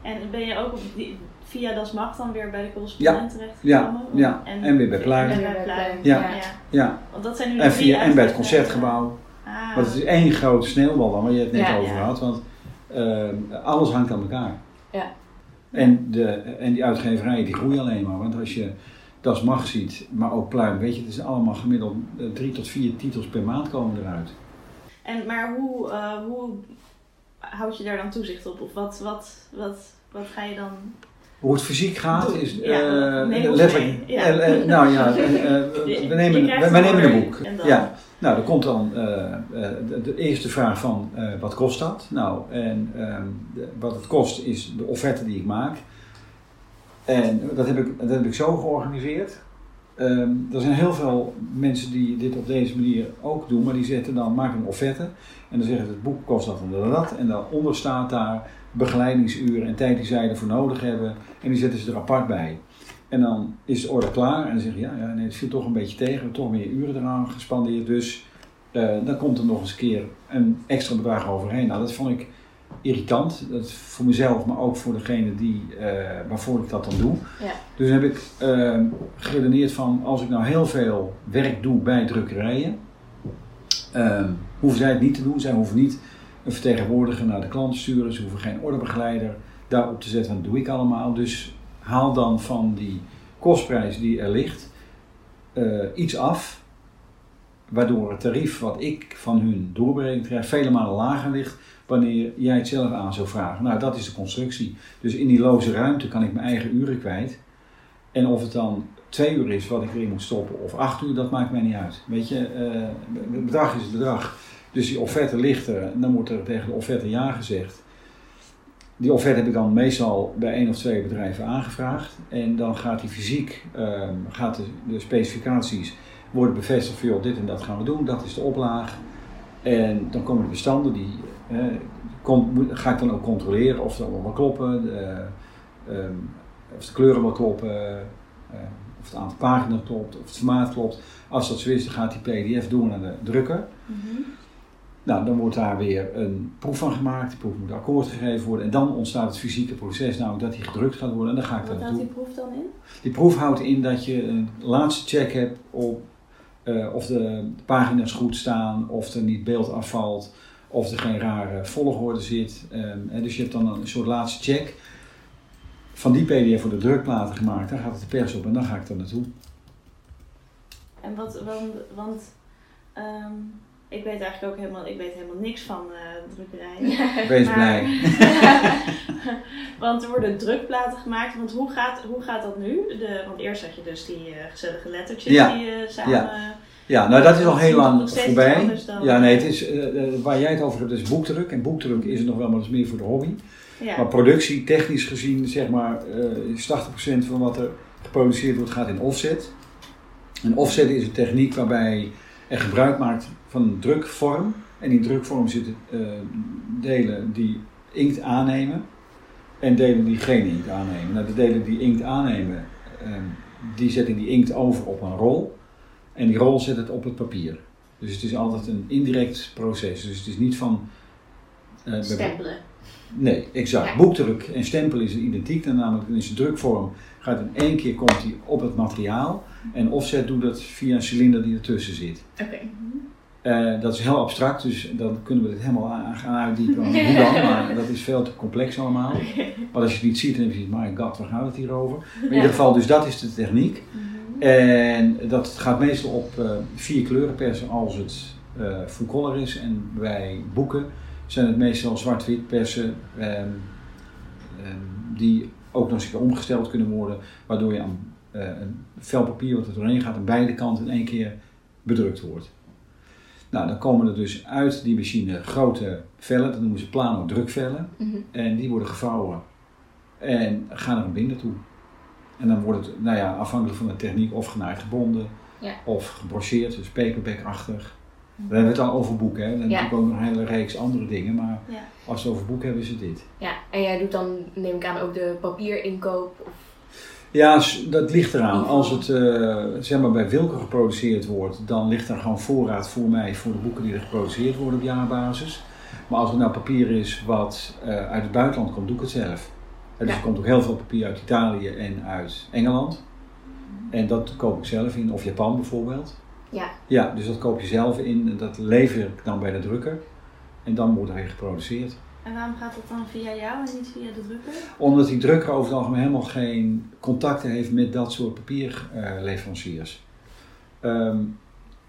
En ben je ook op die, via Das Mag dan weer bij de correspondent terecht Ja, gekomen? ja. En weer bij Pluim. En bij Pluim. Ja. ja. Ja, Want dat zijn nu de en, via, en bij het concertgebouw. Ah. Want het is één grote sneeuwbal dan, waar je het net Ja, over ja. had. Want eh, alles hangt aan elkaar. Ja. En, de, en die uitgeverijen die groeien alleen maar. Want als je Das Mag ziet, maar ook Pluim, weet je, het is allemaal gemiddeld eh, drie tot vier titels per maand komen eruit. En, maar hoe, eh, hoe houd je daar dan toezicht op? Of wat, wat, wat, wat ga je dan... Hoe het fysiek gaat Doe. is Ja, eh, letterlijk. Ja. eh, eh, nou ja, *laughs* we nemen, we, nemen een boek. dan- Ja. Nou, er komt dan de, de eerste vraag van wat kost dat? Nou, en ehm, de- wat het kost is de offerte die ik maak. En dat heb ik, dat heb ik zo georganiseerd. Ehm, er zijn heel veel mensen die dit op deze manier ook doen, maar die zetten dan, maken een offerte en dan zeggen ze het boek kost dat en dat en daaronder staat daar begeleidingsuren en tijd die zij ervoor nodig hebben en die zetten ze er apart bij. En dan is de orde klaar en dan zeg je ja, ja nee, het viel toch een beetje tegen, we hebben toch meer uren eraan gespandeerd, dus eh, dan komt er nog eens een keer een extra bedrag overheen. Nou, dat vond ik irritant, dat is voor mezelf, maar ook voor degene die, eh, waarvoor ik dat dan doe. Ja. Dus heb ik eh, geredeneerd van, als ik nou heel veel werk doe bij drukkerijen, eh, hoeven zij het niet te doen. Zij hoeven niet een vertegenwoordiger naar de klant te sturen, ze hoeven geen orderbegeleider daarop te zetten, dat doe ik allemaal. Dus haal dan van die kostprijs die er ligt eh, iets af, waardoor het tarief wat ik van hun doorberekend krijg vele malen lager ligt wanneer jij het zelf aan zou vragen. Nou, dat is de constructie. Dus in die loze ruimte kan ik mijn eigen uren kwijt. En of het dan twee uur is wat ik erin moet stoppen of acht uur, dat maakt mij niet uit. Weet je, eh, het bedrag is het bedrag. Dus die offerte ligt er dan wordt er tegen de offerte ja gezegd. Die offerte heb ik dan meestal bij één of twee bedrijven aangevraagd. En dan gaat die fysiek, ehm, gaat de, specificaties worden bevestigd van dit en dat gaan we doen, dat is de oplaag. En dan komen de bestanden, die moet- ga ik dan ook controleren of ze allemaal kloppen, eh, ehm, of de kleuren wel kloppen, eh, of het aantal pagina's klopt, of het formaat klopt. Als dat zo is, dan gaat die PDF door naar de drukker. Mhm. Nou, dan wordt daar weer een proef van gemaakt, die proef moet akkoord gegeven worden en dan ontstaat het fysieke proces, namelijk dat die gedrukt gaat worden en dan ga ik Wat houdt die proef dan in? Die proef houdt in dat je een laatste check hebt op eh, of de pagina's goed staan, of er niet beeld afvalt, of er geen rare volgorde zit. Ehm, dus je hebt dan een soort laatste check. Van die PDF voor de drukplaten gemaakt, dan gaat het de pers op en dan ga ik er naartoe. En wat, want, want ehm, ik weet eigenlijk ook helemaal, ik weet helemaal niks van eh drukkerijen. Wees Maar- blij. *laughs* want er worden drukplaten gemaakt. Want hoe gaat, hoe gaat dat nu? De, want eerst had je dus die eh, gezellige lettertjes Ja. die je samen... Ja. Ja, nou dat is al heel lang voorbij. Ja, nee, het is, eh, eh, waar jij het over hebt is boekdruk. En boekdruk is het nog wel, maar is meer voor de hobby. Ja. Maar productie, technisch gezien, zeg maar, eh, is 80% van wat er geproduceerd wordt gaat in offset. En offset is een techniek waarbij er gebruik maakt van een drukvorm. En in drukvorm zitten eh, delen die inkt aannemen en delen die geen inkt aannemen. Nou, de delen die inkt aannemen, eh, die zetten die inkt over op een rol. En die rol zet het op het papier. Dus het is altijd een indirect proces. Dus het is niet van... eh, Stempelen. Nee, exact. Ja. Boekdruk en stempel is identiek. Dan namelijk in zijn drukvorm gaat in één keer komt die op het materiaal. En offset doet dat via een cilinder die ertussen zit. Oké. Eh, dat is heel abstract, dus dan kunnen we het helemaal aan- gaan uitdiepen. Hoe dan? Maar dat is veel te complex allemaal. Maar als je het niet ziet, dan heb je zoiets, my god, waar gaat het hier over? Maar in ieder geval, dus dat is de techniek. En dat gaat meestal op eh, vier kleuren persen als het eh full color is. En bij boeken zijn het meestal zwart-wit persen ehm, ehm, die ook nog eens een keer omgesteld kunnen worden. Waardoor je aan eh, een vel papier wat er doorheen gaat aan beide kanten in één keer bedrukt wordt. Nou, dan komen er dus uit die machine grote vellen, dat noemen ze plano drukvellen. Mhm. En die worden gevouwen en gaan er een binder toe. En dan wordt het, nou ja, afhankelijk van de techniek, of genaaid gebonden, Ja. of gebrocheerd, dus paperback-achtig. Hebben we het al over boeken, hè. Dan Ja. ook nog een hele reeks andere dingen, maar Ja. als we het over boeken hebben, is het dit. Ja, en jij doet dan, neem ik aan, ook de papierinkoop. Of... Ja, dat ligt eraan. Als het eh, zeg maar bij Wilco geproduceerd wordt, dan ligt er gewoon voorraad voor mij voor de boeken die er geproduceerd worden op jaarbasis. Maar als het nou papier is wat eh, uit het buitenland komt, doe ik het zelf. Dus Ja. er komt ook heel veel papier uit Italië en uit Engeland. En dat koop ik zelf in, of Japan bijvoorbeeld. Ja. Ja, dus dat koop je zelf in en dat lever ik dan bij de drukker. En dan wordt er weer geproduceerd. En waarom gaat dat dan via jou en niet via de drukker? Omdat die drukker over het algemeen helemaal geen contacten heeft met dat soort papierleveranciers.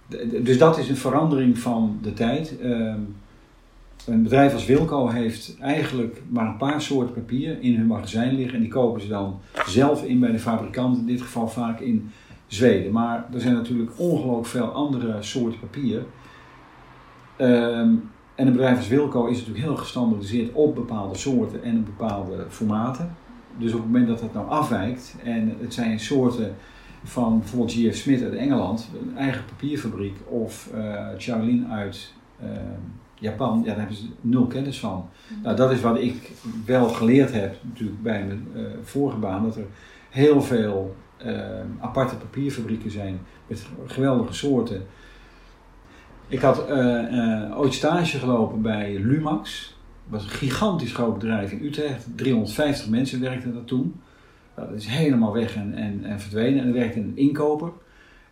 D- dus dat is een verandering van de tijd. Ehm, een bedrijf als Wilco heeft eigenlijk maar een paar soorten papier in hun magazijn liggen. En die kopen ze dan zelf in bij de fabrikant, in dit geval vaak in Zweden. Maar er zijn natuurlijk ongelooflijk veel andere soorten papier. Ehm, en een bedrijf als Wilco is natuurlijk heel gestandardiseerd op bepaalde soorten en op bepaalde formaten. Dus op het moment dat dat nou afwijkt en het zijn soorten van bijvoorbeeld J.F. Smith uit Engeland, een eigen papierfabriek, of Shaolin uit eh, Japan, ja, daar hebben ze nul kennis van. Nou, dat is wat ik wel geleerd heb natuurlijk bij mijn eh, vorige baan, dat er heel veel eh, aparte papierfabrieken zijn met geweldige soorten. Ik had eh, ooit stage gelopen bij Lumax. Dat was een gigantisch groot bedrijf in Utrecht. 350 mensen werkten daar toen. Nou, dat is helemaal weg en, en, en verdwenen. En er werkte een inkoper.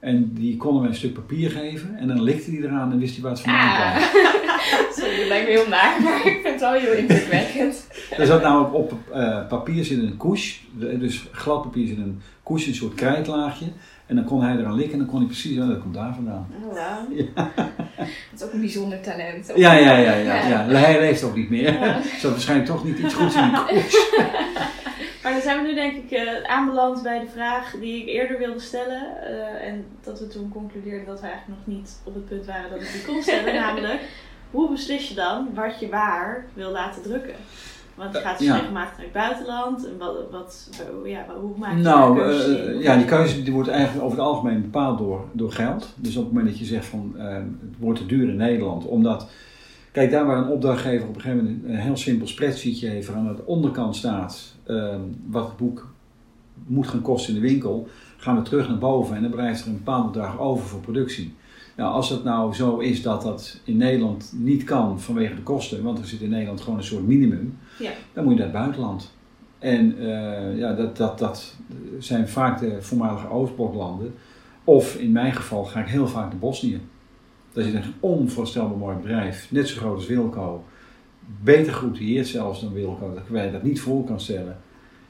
En die konden mij een stuk papier geven. En dan likte hij eraan en wist hij waar het vandaan kwam. Ah. *laughs* Sorry, dat lijkt me heel naar, maar ik vind het wel heel indrukwekkend. Er zat namelijk op eh, papier zit een couche, de- dus glad papier zit een couche, een soort krijtlaagje. En dan kon hij eraan likken en dan kon hij precies, oh, dat komt daar vandaan. Oh. Het *laughs* is ook een bijzonder talent. Ja, ja, ja, ja. Ja. ja. Hij leeft ook niet meer. Ja. Zat waarschijnlijk toch niet iets goeds in die couche. *laughs* Maar dan zijn we nu denk ik eh, aanbeland bij de vraag die ik eerder wilde stellen. eh, en dat we toen concludeerden dat we eigenlijk nog niet op het punt waren dat ik die kon stellen. namelijk, hoe beslis je dan wat je waar wil laten drukken? Want je gaat dus Ja. regelmatig naar het buitenland. En wat, wat, ja, hoe maak je Nou, eh, ja, die keuze die wordt eigenlijk over het algemeen bepaald door, door geld. Dus op het moment dat je zegt van eh, het wordt te duur in Nederland, omdat, kijk daar waar een opdrachtgever op een gegeven moment een heel simpel spreadsheetje heeft waar aan de onderkant staat eh, wat het boek moet gaan kosten in de winkel, gaan we terug naar boven en dan blijft er een bepaald bedrag over voor productie. Nou, als het nou zo is dat dat in Nederland niet kan vanwege de kosten, want er zit in Nederland gewoon een soort minimum, Ja. dan moet je naar het buitenland. En eh, ja, dat, dat, dat zijn vaak de voormalige Oostbloklanden. Of in mijn geval ga ik heel vaak naar Bosnië. Dat is een onvoorstelbaar mooi bedrijf, net zo groot als Wilco. Beter geoutilleerd zelfs dan Wilco, dat je dat niet voor kan stellen.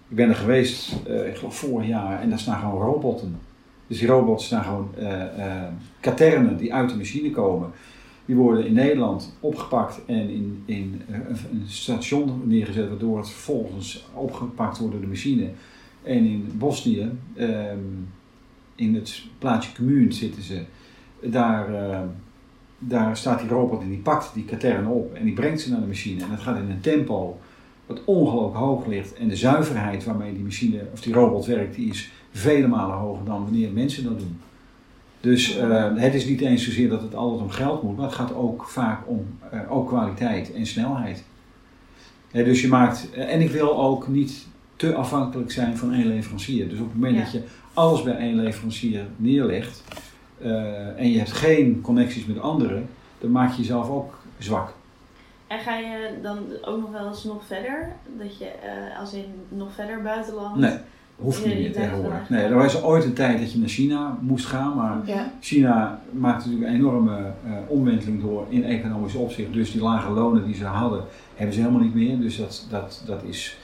Ik ben er geweest, uh, ik geloof vorig jaar, en daar staan gewoon robotten. Dus die robots staan gewoon uh, uh, katernen die uit de machine komen. Die worden in Nederland opgepakt en in, in een station neergezet, waardoor het vervolgens opgepakt wordt door de machine. En in Bosnië, um, in het plaatsje Commuun zitten ze, daar, daar staat die robot en die pakt die katern op en die brengt ze naar de machine. En dat gaat in een tempo wat ongelooflijk hoog ligt. En de zuiverheid waarmee die machine of die robot werkt, die is vele malen hoger dan wanneer mensen dat doen. Dus uh, het is niet eens zozeer dat het altijd om geld moet, maar het gaat ook vaak om uh, ook kwaliteit en snelheid. He, dus je maakt, en ik wil ook niet te afhankelijk zijn van één leverancier. Dus op het moment ja. dat je alles bij één leverancier neerlegt en je hebt geen connecties met anderen, dan maak je jezelf ook zwak. En ga je dan ook nog wel eens nog verder? Dat je als in nog verder buitenland? Nee, hoeft niet meer tegenwoordig. Nee, er was ooit een tijd dat je naar China moest gaan, maar Ja. China maakte natuurlijk een enorme uh, omwenteling door in economisch opzicht. Dus die lage lonen die ze hadden, hebben ze helemaal niet meer. Dus dat, dat, dat is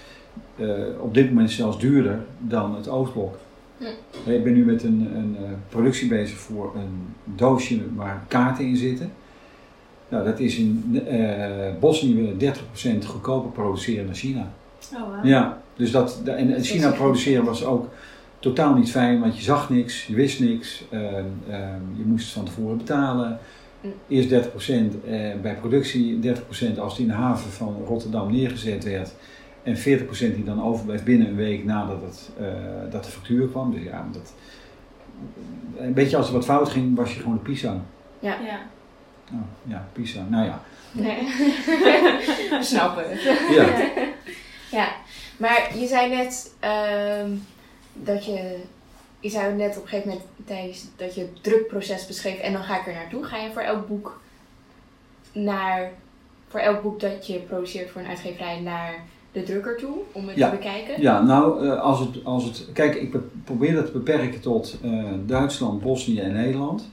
uh, op dit moment zelfs duurder dan het Oostblok. Ja. Ik ben nu met een, een uh, productie bezig voor een doosje waar kaarten in zitten. Nou, dat is in Bosnië willen 30% goedkoper produceren dan China. Oh, wow. Ja, dus dat, en, China produceren was ook totaal niet fijn, want je zag niks, je wist niks, uh, uh, je moest van tevoren betalen. Eerst 30% bij productie, 30% als die in de haven van Rotterdam neergezet werd. En 40% die dan overblijft binnen een week nadat het, uh, dat de factuur kwam. Dus ja, dat, een beetje als er wat fout ging, was je gewoon de Pisa. Ja. ja. Oh, ja, Pisa. Nou ja. Nee. *laughs* Snappen het. Ja. ja, maar je zei net um, dat je. Je zei net op een gegeven moment, Thijs, dat je het drukproces beschreef en dan ga ik er naartoe. Ga je voor elk boek naar. Voor elk boek dat je produceert voor een uitgeverij naar de drukker toe om het ja. te bekijken? Ja, nou, uh, als, het, als het. Kijk, ik probeer dat te beperken tot uh, Duitsland, Bosnië en Nederland.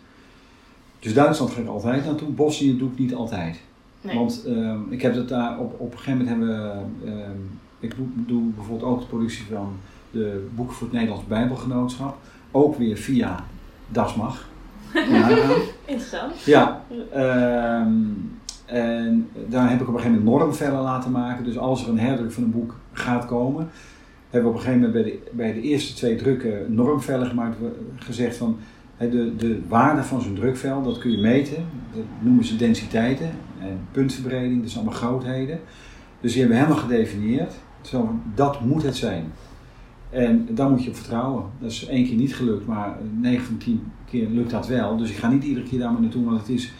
Dus Duitsland ga ik altijd naartoe, Bosnië doe ik niet altijd. Nee. Want uh, ik heb het daar op, op een gegeven moment hebben we. Ik doe, bijvoorbeeld ook de productie van de boeken voor het Nederlands Bijbelgenootschap. Ook weer via Dasmag. *laughs* Interessant. Ja. Um, en daar heb ik op een gegeven moment normvellen laten maken. Dus als er een herdruk van een boek gaat komen, hebben we op een gegeven moment bij de, bij de eerste twee drukken normvellen gemaakt. Gezegd van de, de waarde van zo'n drukvel, dat kun je meten. Dat noemen ze densiteiten en puntverbreding, zijn allemaal grootheden. Dus die hebben we helemaal gedefinieerd. Zo, dat moet het zijn. En daar moet je op vertrouwen. Dat is één keer niet gelukt, maar 9 van 10 keer lukt dat wel. Dus ik ga niet iedere keer daar maar naartoe, want het is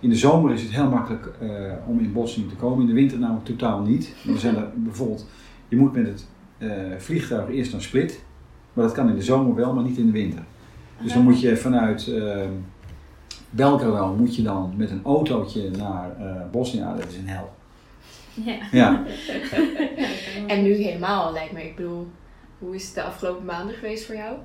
in de zomer is het heel makkelijk uh, om in Bosnië te komen. In de winter namelijk totaal niet. Dan zijn er bijvoorbeeld, je moet met het uh, vliegtuig eerst naar Split. Maar dat kan in de zomer wel, maar niet in de winter. Dus dan moet je vanuit uh, Belgrado moet je dan met een autootje naar Bosnië. Dat is een hel. Ja. ja. *laughs* en nu helemaal lijkt me. Ik bedoel, hoe is het de afgelopen maanden geweest voor jou?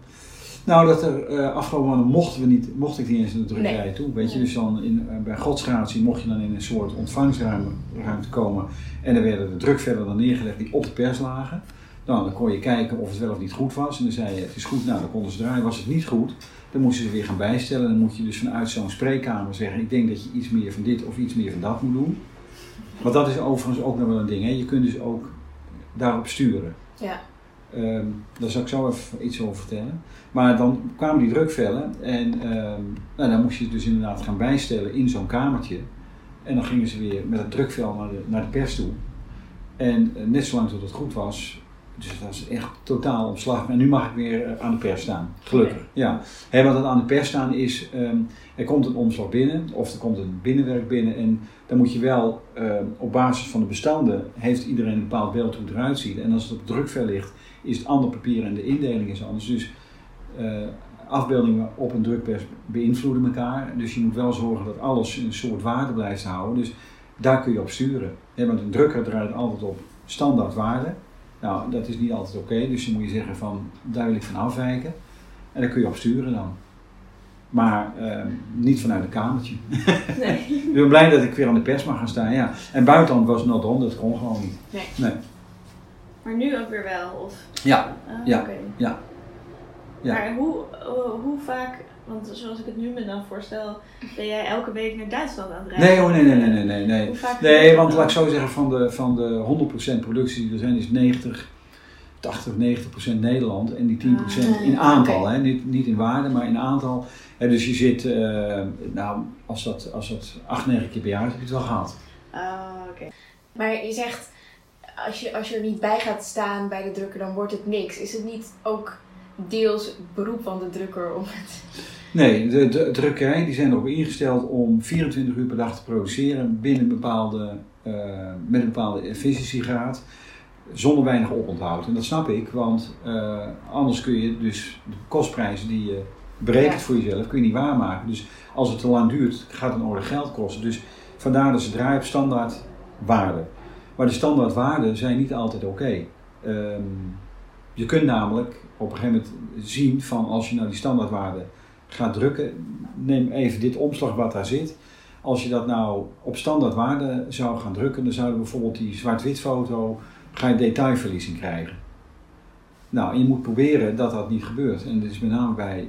Nou, dat er uh, afgelopen maanden mochten we niet, mocht ik niet eens in de drukkerij Nee. toe. Weet je, dus dan in, uh, bij godsgratie mocht je dan in een soort ontvangstruimte komen. En dan werden de drukvellen dan neergelegd die op de pers lagen. Nou, dan kon je kijken of het wel of niet goed was. En dan zei je, het is goed, nou dan konden ze draaien. Was het niet goed, dan moesten ze weer gaan bijstellen. Dan moet je dus vanuit zo'n spreekkamer zeggen, ik denk dat je iets meer van dit of iets meer van dat moet doen. Want dat is overigens ook nog wel een ding. Hè. Je kunt dus ook daarop sturen. Ja. Um, daar zal ik zo even iets over vertellen. Maar dan kwamen die drukvellen en um, nou, dan moest je dus inderdaad gaan bijstellen in zo'n kamertje. En dan gingen ze weer met het drukvel naar de, naar de pers toe. En uh, net zolang tot het goed was, dus dat was echt totaal op slag. En nu mag ik weer uh, aan de pers staan, gelukkig. Ja. Hey, wat het aan de pers staan is, um, er komt een omslag binnen of er komt een binnenwerk binnen. En dan moet je wel op basis van de bestanden, heeft iedereen een bepaald beeld hoe het eruit ziet. En als het op drukvel ligt, is het ander papier en de indeling is anders. Dus uh, afbeeldingen op een drukpers beïnvloeden elkaar. Dus je moet wel zorgen dat alles een soort waarde blijft houden. Dus daar kun je op sturen. Want een drukker draait altijd op standaard waarde. Nou, dat is niet altijd oké. Okay, dus dan moet je zeggen van daar wil ik van afwijken. En daar kun je op sturen dan. Maar eh, niet vanuit een kamertje. *laughs* Nee. Ik ben blij dat ik weer aan de pers mag gaan staan. Ja. En buitenland was not on, dat kon gewoon niet. Nee. Nee. Maar nu ook weer wel? Of, Ja, Ah, Ja. ja. Ja. Maar hoe, eh, hoe vaak, want zoals ik het nu me dan voorstel, ben jij elke week naar Duitsland aan het reizen? Nee hoor, nee, nee, nee, nee, nee. nee. Hoe vaak Nee, want laat ik zo zeggen, van de, van de 100% productie die er zijn, is 90, 80, 90% Nederland en die 10% Ah, in aantal. Hè? Niet, niet in waarde, maar in aantal. Hè, dus je zit, eh, nou, als dat, als dat 8, 9 keer per jaar is, heb je het wel gehad. Ah, oké. Maar je zegt, als je, als je er niet bij gaat staan bij de drukker, dan wordt het niks. Is het niet ook deels beroep van de drukker om het... Nee, de, de drukkerij die zijn erop ingesteld om 24 uur per dag te produceren binnen een bepaalde, eh, met een bepaalde efficiëntiegraad, zonder weinig oponthoud. En dat snap ik, want eh, anders kun je dus de kostprijzen die je berekent Ja. voor jezelf, kun je niet waarmaken. Dus als het te lang duurt, gaat het een orde geld kosten. Dus vandaar dat ze draaien op standaard waarde. Maar de standaard waarden zijn niet altijd oké. Ehm, je kunt namelijk op een gegeven moment zien van als je nou die standaardwaarde gaat drukken, neem even dit omslagblad daar zit. Als je dat nou op standaardwaarde zou gaan drukken, dan zouden bijvoorbeeld die zwart-wit foto, ga je detailverlies in krijgen. Nou, je moet proberen dat dat niet gebeurt. En dit is met name bij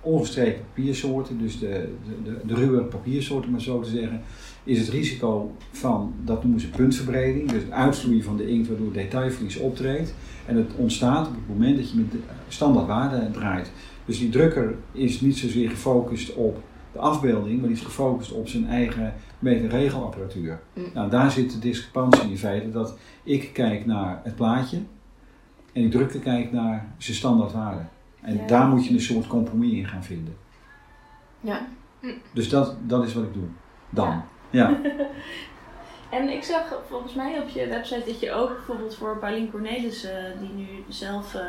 ongestreken papiersoorten, dus de, de, de, ruwe papiersoorten maar zo te zeggen, is het risico van, dat noemen ze puntverbreding, dus het uitvloeien van de inkt waardoor detailverlies optreedt. En het ontstaat op het moment dat je met de standaardwaarde draait. Dus die drukker is niet zozeer gefocust op de afbeelding, maar die is gefocust op zijn eigen meet- en regelapparatuur. Mm. Nou, daar zit de discrepantie in feite dat ik kijk naar het plaatje en die drukker kijkt naar zijn standaardwaarde. En Ja. daar moet je een soort compromis in gaan vinden. Ja. Dus dat, dat is wat ik doe. Dan. Ja. Ja. *laughs* En ik zag volgens mij op je website dat je ook bijvoorbeeld voor Paulien Cornelissen, die nu zelf, eh,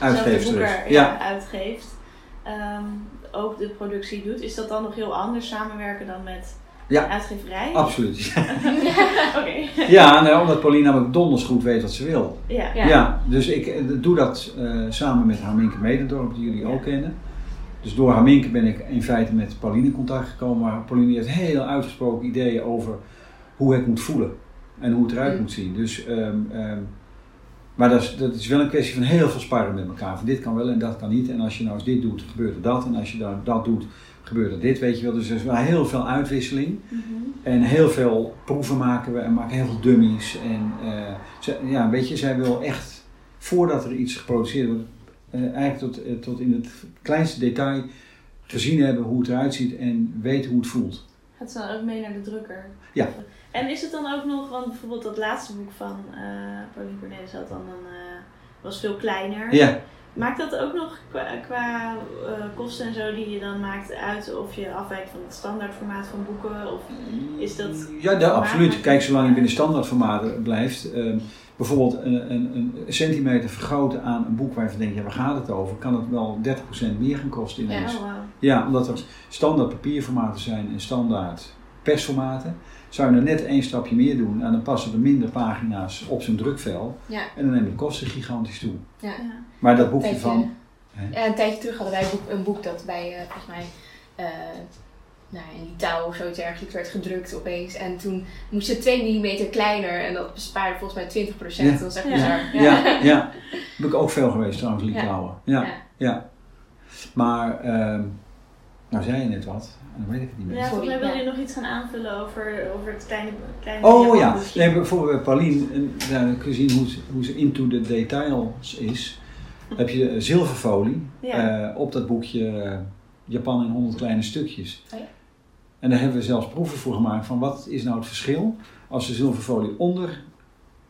Uitgeefster boeken Ja. ja, uitgeeft, ehm, ook de productie doet. Is dat dan nog heel anders samenwerken dan met Ja. een uitgeverij? Absoluut. *laughs* Oké. Ja, nou, omdat Pauline namelijk donders goed weet wat ze wil. Ja. Ja. Ja, dus ik eh, doe dat eh, samen met Harminke Medendorp, die jullie Ja. ook kennen. Dus door Harminke ben ik in feite met Pauline in contact gekomen. Maar Pauline heeft heel uitgesproken ideeën over hoe het moet voelen. En hoe het eruit Mm. moet zien. Dus, ehm, ehm, maar dat is, dat is wel een kwestie van heel veel sparren met elkaar. Van dit kan wel en dat kan niet. En als je nou eens dit doet, gebeurt er dat. En als je dan dat doet, gebeurt er dit, weet je wel. Dus er is wel heel veel uitwisseling. Mhm. En heel veel proeven maken we en maken heel veel dummies. En eh, ze- ja, weet je, zij wil echt, voordat er iets geproduceerd wordt, eh, eigenlijk tot, eh, tot in het kleinste detail gezien hebben hoe het eruit ziet en weten hoe het voelt. Gaat ze dan ook mee naar de drukker? Ja. En is het dan ook nog, want bijvoorbeeld dat laatste boek van uh, Pauline Cornelissen had dan een, eh, was veel kleiner. Ja, Maakt dat ook nog qua, qua eh, kosten en zo die je dan maakt uit of je afwijkt van het standaardformaat van boeken? Of is dat... ja da- absoluut. Kijk, zolang je binnen standaardformaten blijft. ehm, bijvoorbeeld een, een, een centimeter vergroten aan een boek waarvan je denkt, ja, waar gaat het over? Kan het wel 30% meer gaan kosten ineens? Oh, wauw. Ja, omdat er standaard papierformaten zijn en standaard persformaten. Zou je er net één stapje meer doen en dan passen er minder pagina's op zijn drukvel. Ja. En dan nemen de kosten gigantisch toe. Ja. Ja. Maar dat boekje Tijdje- van... Hè? Ja, een tijdje terug hadden wij een boek, een boek dat bij, eh, volgens mij, eh nou, in Litouwen of zoiets ergens werd gedrukt opeens. En toen moest het 2 mm kleiner en dat bespaarde volgens mij 20%. Ja. Dat was echt Ja. bizar. Ja, ja. Ben ik ook veel geweest trouwens, Litouwen. Ja, ja. Ja. Maar, ehm, nou zei je net wat, dan weet ik het niet meer. Ja, volgens mij wil je nog iets gaan aanvullen over, over het kleine, kleine Oh ja, nee, bijvoorbeeld bij Pauline, en daar kun je zien hoe ze, hoe ze into the details is. Heb je eh, zilverfolie Ja. eh, op dat boekje eh, Japan in 100 kleine stukjes. Oh ja. En daar hebben we zelfs proeven voor gemaakt van wat is nou het verschil als de zilverfolie onder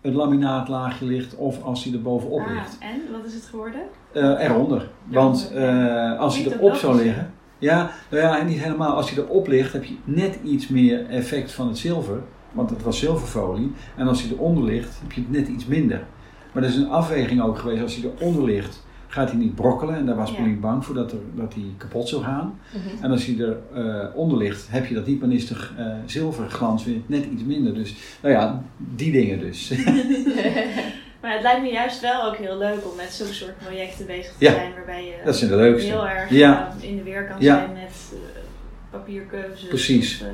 het laminaatlaagje ligt of als die er bovenop Ah, ligt. en wat is het geworden? Eh, eronder. Want eh, als hij te erop zou liggen. Ja, nou ja, en niet helemaal. Als hij erop ligt, heb je net iets meer effect van het zilver. Want het was zilverfolie. En als hij eronder ligt, heb je het net iets minder. Maar er is een afweging ook geweest. Als hij eronder ligt, gaat hij niet brokkelen. En daar was Ja. Pauline bang voor dat, er, dat hij kapot zou gaan. Mhm. En als hij eronder onder ligt, heb je dat niet. Maar is de eh, zilverglans weer net iets minder. Dus, nou ja, die dingen dus. *laughs* Maar het lijkt me juist wel ook heel leuk om met zo'n soort projecten bezig te Ja, zijn, waarbij je Dat zijn de leukste. heel erg Ja. eh, in de weer kan Ja. zijn met eh, papierkeuzes. Precies. of,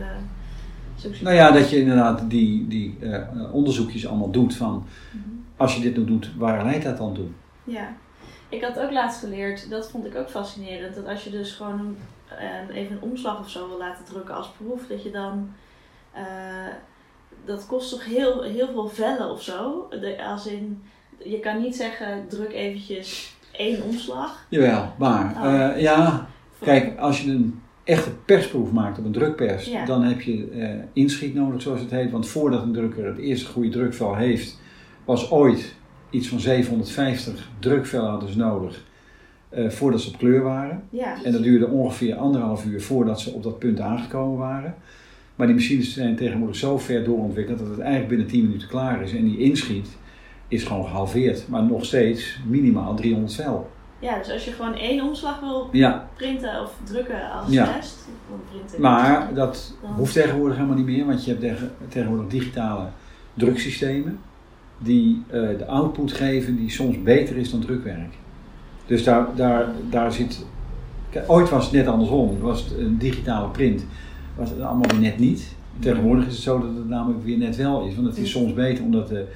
eh, Nou ja, dat je inderdaad die, die onderzoekjes allemaal doet van Mhm. als je dit nou doet, waar leidt dat dan toe? Ja, ik had ook laatst geleerd, dat vond ik ook fascinerend, dat als je dus gewoon even een omslag of zo wil laten drukken als proef, dat je dan, dat kost toch heel, heel veel vellen of zo. De, als in, je kan niet zeggen, druk eventjes één omslag. Jawel, maar Oh. eh, ja, kijk, als je een echte persproef maakt op een drukpers, Ja. dan heb je eh, inschiet nodig, zoals het heet. Want voordat een drukker het eerste goede drukvel heeft, was ooit iets van 750 drukvellen hadden ze nodig eh, voordat ze op kleur waren. Ja, En dat duurde ongeveer anderhalf uur voordat ze op dat punt aangekomen waren. Maar die machines zijn tegenwoordig zo ver doorontwikkeld dat het eigenlijk binnen 10 minuten klaar is. En die inschiet is gewoon gehalveerd, maar nog steeds minimaal 300 vel. ja, dus als je gewoon één omslag wil Ja, printen of drukken als Ja. test, maar dat Dan- hoeft tegenwoordig helemaal niet meer, want je hebt tegen- tegenwoordig digitale druksystemen die eh, de output geven die soms beter is dan drukwerk. Dus daar, daar, daar zit. Ooit was het net andersom. Was het een digitale print, was het allemaal weer net niet. Tegenwoordig is het zo dat het namelijk weer net wel is. Want het is soms beter omdat de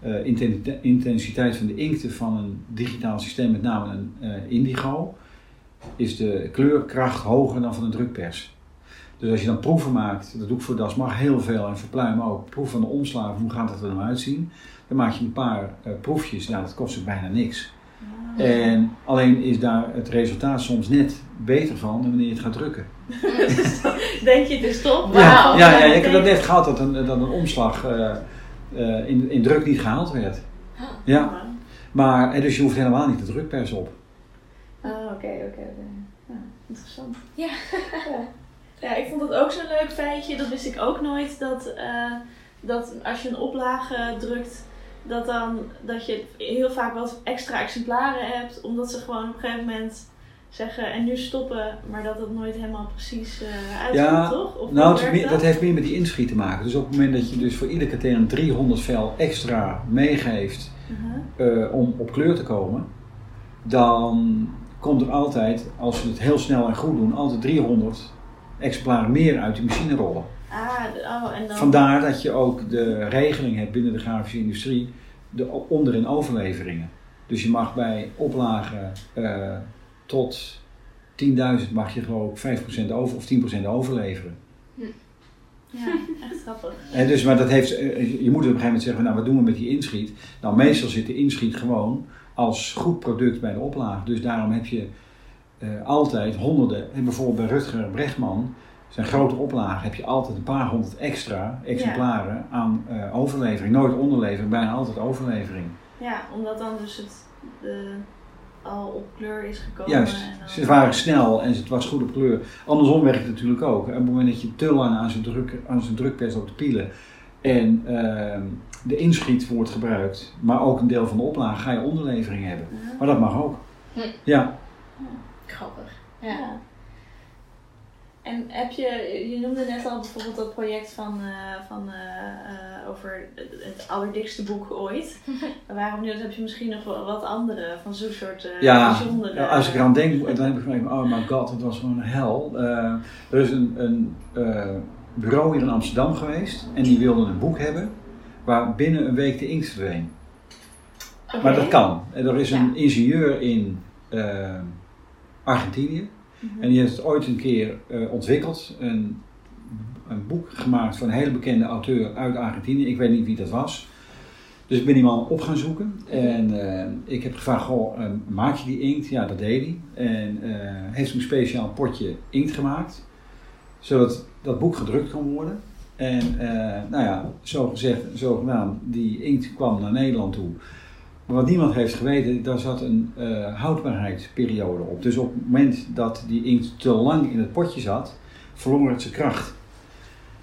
eh, intensite- intensiteit van de inkten van een digitaal systeem, met name een eh, indigo, is de kleurkracht hoger dan van een drukpers. Dus als je dan proeven maakt, dat doe ik voor Das Mag heel veel en voor Pluim ook, proef van de omslag, hoe gaat dat er nou uitzien? Dan maak je een paar eh, proefjes, nou dat kost ook bijna niks. Ah. En alleen is daar het resultaat soms net beter van dan wanneer je het gaat drukken. *laughs* Denk je, het is top? Ja, ja, ja, ik heb dat net gehad dat een, dat een omslag eh, eh, in, in druk niet gehaald werd. Ja, maar dus je hoeft helemaal niet de drukpers op. Ah, oké, oké. Ja, interessant. Ja. *laughs* ja. Ja, ik vond dat ook zo'n leuk feitje. Dat wist ik ook nooit. Dat, eh, dat als je een oplage drukt, dat, dan, dat je heel vaak wat extra exemplaren hebt. Omdat ze gewoon op een gegeven moment zeggen en nu stoppen. Maar dat het nooit helemaal precies eh uitkomt, Ja, toch? Of Nou, het meer- dat heeft meer met die inschiet te maken. Dus op het moment dat je dus voor ieder katern 300 vel extra meegeeft Uh-huh. eh, om op kleur te komen, dan komt er altijd, als ze het heel snel en goed doen, altijd 300 exemplaren meer uit die machine rollen. Ah, oh, en dan... Vandaar dat je ook de regeling hebt binnen de grafische industrie, de o- onder- en overleveringen. Dus je mag bij oplagen eh, tot 10.000 mag je geloof ik 5% over of 10% overleveren. Ja, echt grappig. *laughs* En dus, maar dat heeft, eh, je moet op een gegeven moment zeggen, nou wat doen we met die inschiet? Nou meestal zit de inschiet gewoon als goed product bij de oplage. Dus daarom heb je eh, altijd honderden, en bijvoorbeeld bij Rutger Brechtman, zijn grote oplagen, heb je altijd een paar honderd extra exemplaren aan eh, overlevering. Nooit onderlevering, bijna altijd overlevering. Ja, omdat dan dus het de, al op kleur is gekomen. Juist, en ze waren snel en het was goed op kleur. Andersom werkt het natuurlijk ook. Op het moment dat je te lang aan zijn, druk, aan zijn drukpers op de pielen en ehm, de inschiet wordt gebruikt, maar ook een deel van de oplage, ga je onderlevering hebben. Ja. Maar dat mag ook. Hm. Ja, Grappig. Ja. En heb je, je noemde net al bijvoorbeeld dat project van, eh, van, eh, eh, over het, allerdikste boek ooit. *laughs* Waarom nu? Heb je misschien nog wat andere van zo'n soort eh ja bijzondere... als ik eraan denk, dan heb ik van, oh my god, het was gewoon een hel. Eh, er is een, een eh, bureau hier in Amsterdam geweest en die wilde een boek hebben waar binnen een week de inkt verdween. Maar dat kan. En er is een Ja. ingenieur in Argentinië. En die heeft het ooit een keer eh, ontwikkeld. Een, een boek gemaakt van een hele bekende auteur uit Argentinië. Ik weet niet wie dat was. Dus ik ben die man op gaan zoeken. En eh, ik heb gevraagd, goh, eh, maak je die inkt? Ja, dat deed hij. En eh, heeft een speciaal potje inkt gemaakt. Zodat dat boek gedrukt kon worden. En nou ja, zo gezegd, zo gedaan, die inkt kwam naar Nederland toe. Wat niemand heeft geweten, daar zat een eh, houdbaarheidsperiode op. Dus op het moment dat die inkt te lang in het potje zat, verloor het zijn kracht.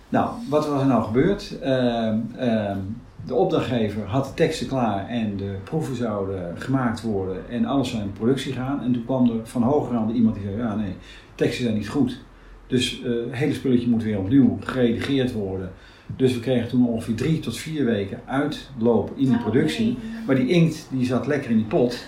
Nou, wat was er nou gebeurd? Ehm, ehm, de opdrachtgever had de teksten klaar en de proeven zouden gemaakt worden en alles zou in productie gaan. En toen kwam er van hogerhand iemand die zei, ja nee, teksten zijn niet goed. Dus eh, het hele spulletje moet weer opnieuw geredigeerd worden. Dus we kregen toen ongeveer drie tot vier weken uitloop in die Oh, productie. nee. Maar die inkt die zat lekker in die pot.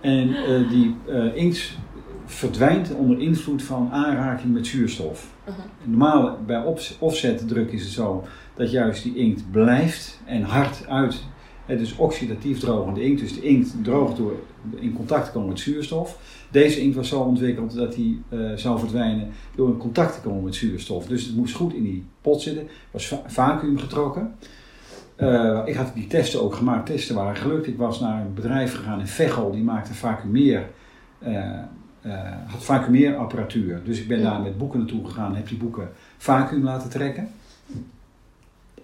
En eh, die eh, inkt verdwijnt onder invloed van aanraking met zuurstof. Mhm. Normaal bij offsetdruk is het zo dat juist die inkt blijft en hard uit. Het is oxidatief drogende inkt, dus de inkt droogt door in contact te komen met zuurstof. Deze inkt was zo ontwikkeld dat die eh, zou verdwijnen door in contact te komen met zuurstof. Dus het moest goed in die pot zitten, Het was va- vacuüm getrokken. Eh, ik had die testen ook gemaakt, testen waren gelukt. Ik was naar een bedrijf gegaan in Veghel, die maakte vacuümeer, eh, had vacuümeerapparatuur. Dus ik ben Ja. daar met boeken naartoe gegaan, heb die boeken vacuüm laten trekken.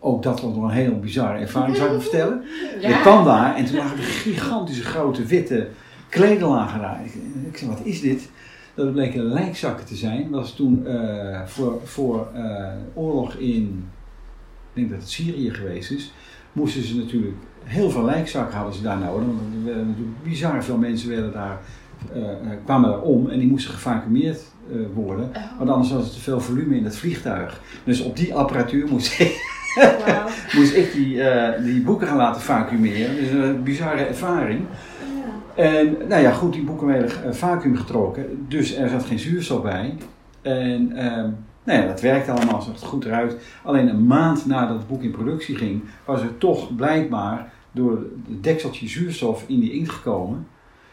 Ook dat was nog een heel bizarre ervaring, zou ik vertellen. *laughs* Ik kwam daar en toen lagen er gigantische grote witte kledenlagen daar. Ik, ik zei, wat is dit? Dat bleken lijkzakken te zijn. Dat was toen eh, voor, voor eh, oorlog in, ik denk dat het Syrië geweest is, moesten ze natuurlijk, heel veel lijkzakken hadden ze daar nodig. Want er werden natuurlijk bizar veel mensen werden daar, eh, kwamen daar om en die moesten gevacumeerd worden. Oh. Want anders was er te veel volume in het vliegtuig. Dus op die apparatuur moest ik *laughs* *laughs* Moest ik die, eh, die boeken gaan laten vacuümeren. Dus een bizarre ervaring. Ja. En nou ja, goed, die boeken werden eh, vacuüm getrokken. Dus er zat geen zuurstof bij. En ehm, nou ja, dat werkte allemaal, zag er goed eruit. Alleen een maand nadat het boek in productie ging, was er toch blijkbaar door het dekseltje zuurstof in die inkt gekomen.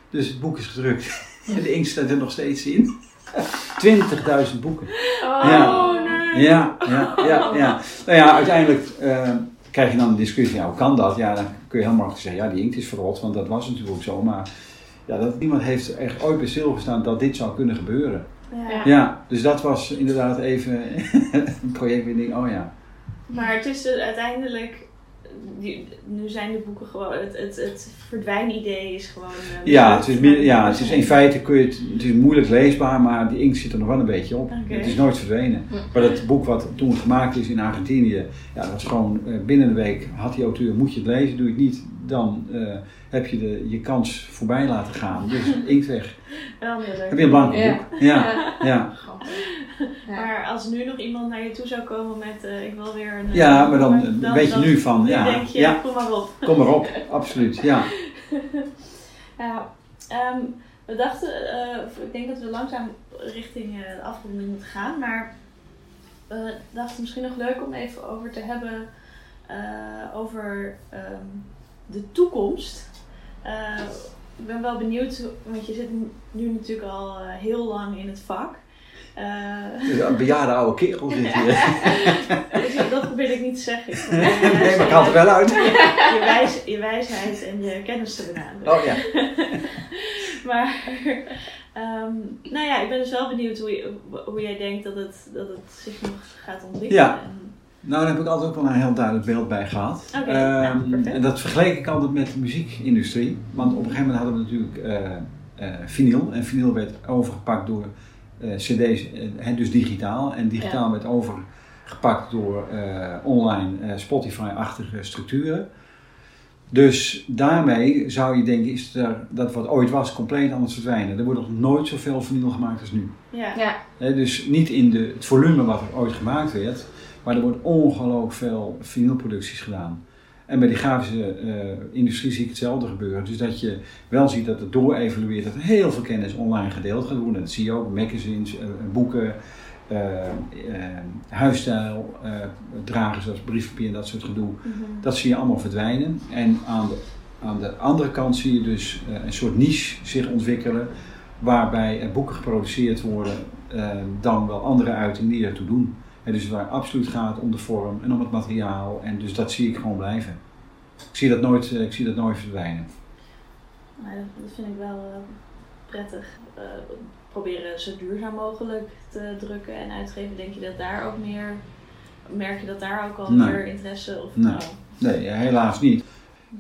Dus het boek is gedrukt. En *laughs* de inkt staat er nog steeds in. *laughs* 20.000 boeken. Oh, Ja. Ja, ja, ja, ja. *laughs* Nou ja, uiteindelijk eh, krijg je dan een discussie, ja, hoe kan dat? Ja, dan kun je heel makkelijk zeggen, ja, die inkt is verrot, want dat was natuurlijk ook zo. Maar ja, dat, niemand heeft echt ooit bij stilgestaan dat dit zou kunnen gebeuren. Ja. Ja, dus dat was inderdaad even *laughs* een project denk, oh ja. Maar het is dus uiteindelijk, die, nu zijn de boeken gewoon, het, het, het verdwijnidee is gewoon... eh, Ja, het is, meer- ja, het is in feite kun je het, het is moeilijk leesbaar, maar die inkt zit er nog wel een beetje op. Het is nooit verdwenen. Maar dat boek wat toen gemaakt is in Argentinië, ja, dat is gewoon eh, binnen een week had die auteur, moet je het lezen, doe je het niet, dan eh, heb je de, je kans voorbij laten gaan. Dus *laughs* inkt weg. Een. Heb je een blanco Ja. boek? Ja, ja. Maar als nu nog iemand naar je toe zou komen met, eh, ik wil weer een... Ja, maar dan eh, weet je nu van, ja, denk je, ja, kom maar op. kom maar op, absoluut, ja. *laughs* Ja, ehm, we dachten, eh, ik denk dat we langzaam richting eh, de afronding moeten gaan, maar we dachten misschien nog leuk om even over te hebben eh, over ehm, de toekomst. Eh, ik ben wel benieuwd, want je zit nu natuurlijk al eh, heel lang in het vak. Eh, Een bejaarde oude kerel zit hier. *laughs* dus dat probeer ik niet te zeggen. Ik *laughs* Nee, maar ik haal het er wel uit. *laughs* je, wijs, je wijsheid en je kennis te benadrukken. Oh ja. Maar, ehm, nou ja, ik ben dus wel benieuwd hoe, je, hoe jij denkt dat het, dat het zich nog gaat ontwikkelen. Ja. En- Nou, daar heb ik altijd ook wel een heel duidelijk beeld bij gehad. Oké, Ehm, nou, perfect. en dat vergeleek ik altijd met de muziekindustrie. Want op een gegeven moment hadden we natuurlijk eh eh, vinyl. En vinyl werd overgepakt door eh, cd's, hè, dus digitaal. En digitaal werd overgepakt door eh, online eh, Spotify-achtige structuren. Dus daarmee zou je denken, is er, dat wat ooit was compleet aan het verdwijnen. Er wordt nog nooit zoveel vinyl gemaakt als nu. Ja. Ja, Hè, dus niet in de, het volume wat er ooit gemaakt werd, maar er wordt ongelooflijk veel vinylproducties gedaan. En bij die grafische eh, industrie zie ik hetzelfde gebeuren. Dus dat je wel ziet dat het door-evolueert, dat er heel veel kennis online gedeeld gaat worden. Dat zie je ook, magazines, eh, boeken, eh, eh, huisstijl, eh, dragen zoals briefpapier en dat soort gedoe. Mhm. Dat zie je allemaal verdwijnen. En aan de, aan de andere kant zie je dus een soort niche zich ontwikkelen. Waarbij er boeken geproduceerd worden dan wel andere uitingen die ertoe doen. En dus waar het absoluut gaat om de vorm en om het materiaal. En dus dat zie ik gewoon blijven. Ik zie dat nooit, eh, ik zie dat nooit verdwijnen. Nou, dat, vind ik wel eh, prettig. Eh, proberen zo duurzaam mogelijk te drukken en uitgeven. Denk je dat daar ook meer, merk je dat daar ook al Nee. meer interesse of Nee. Nee, helaas niet.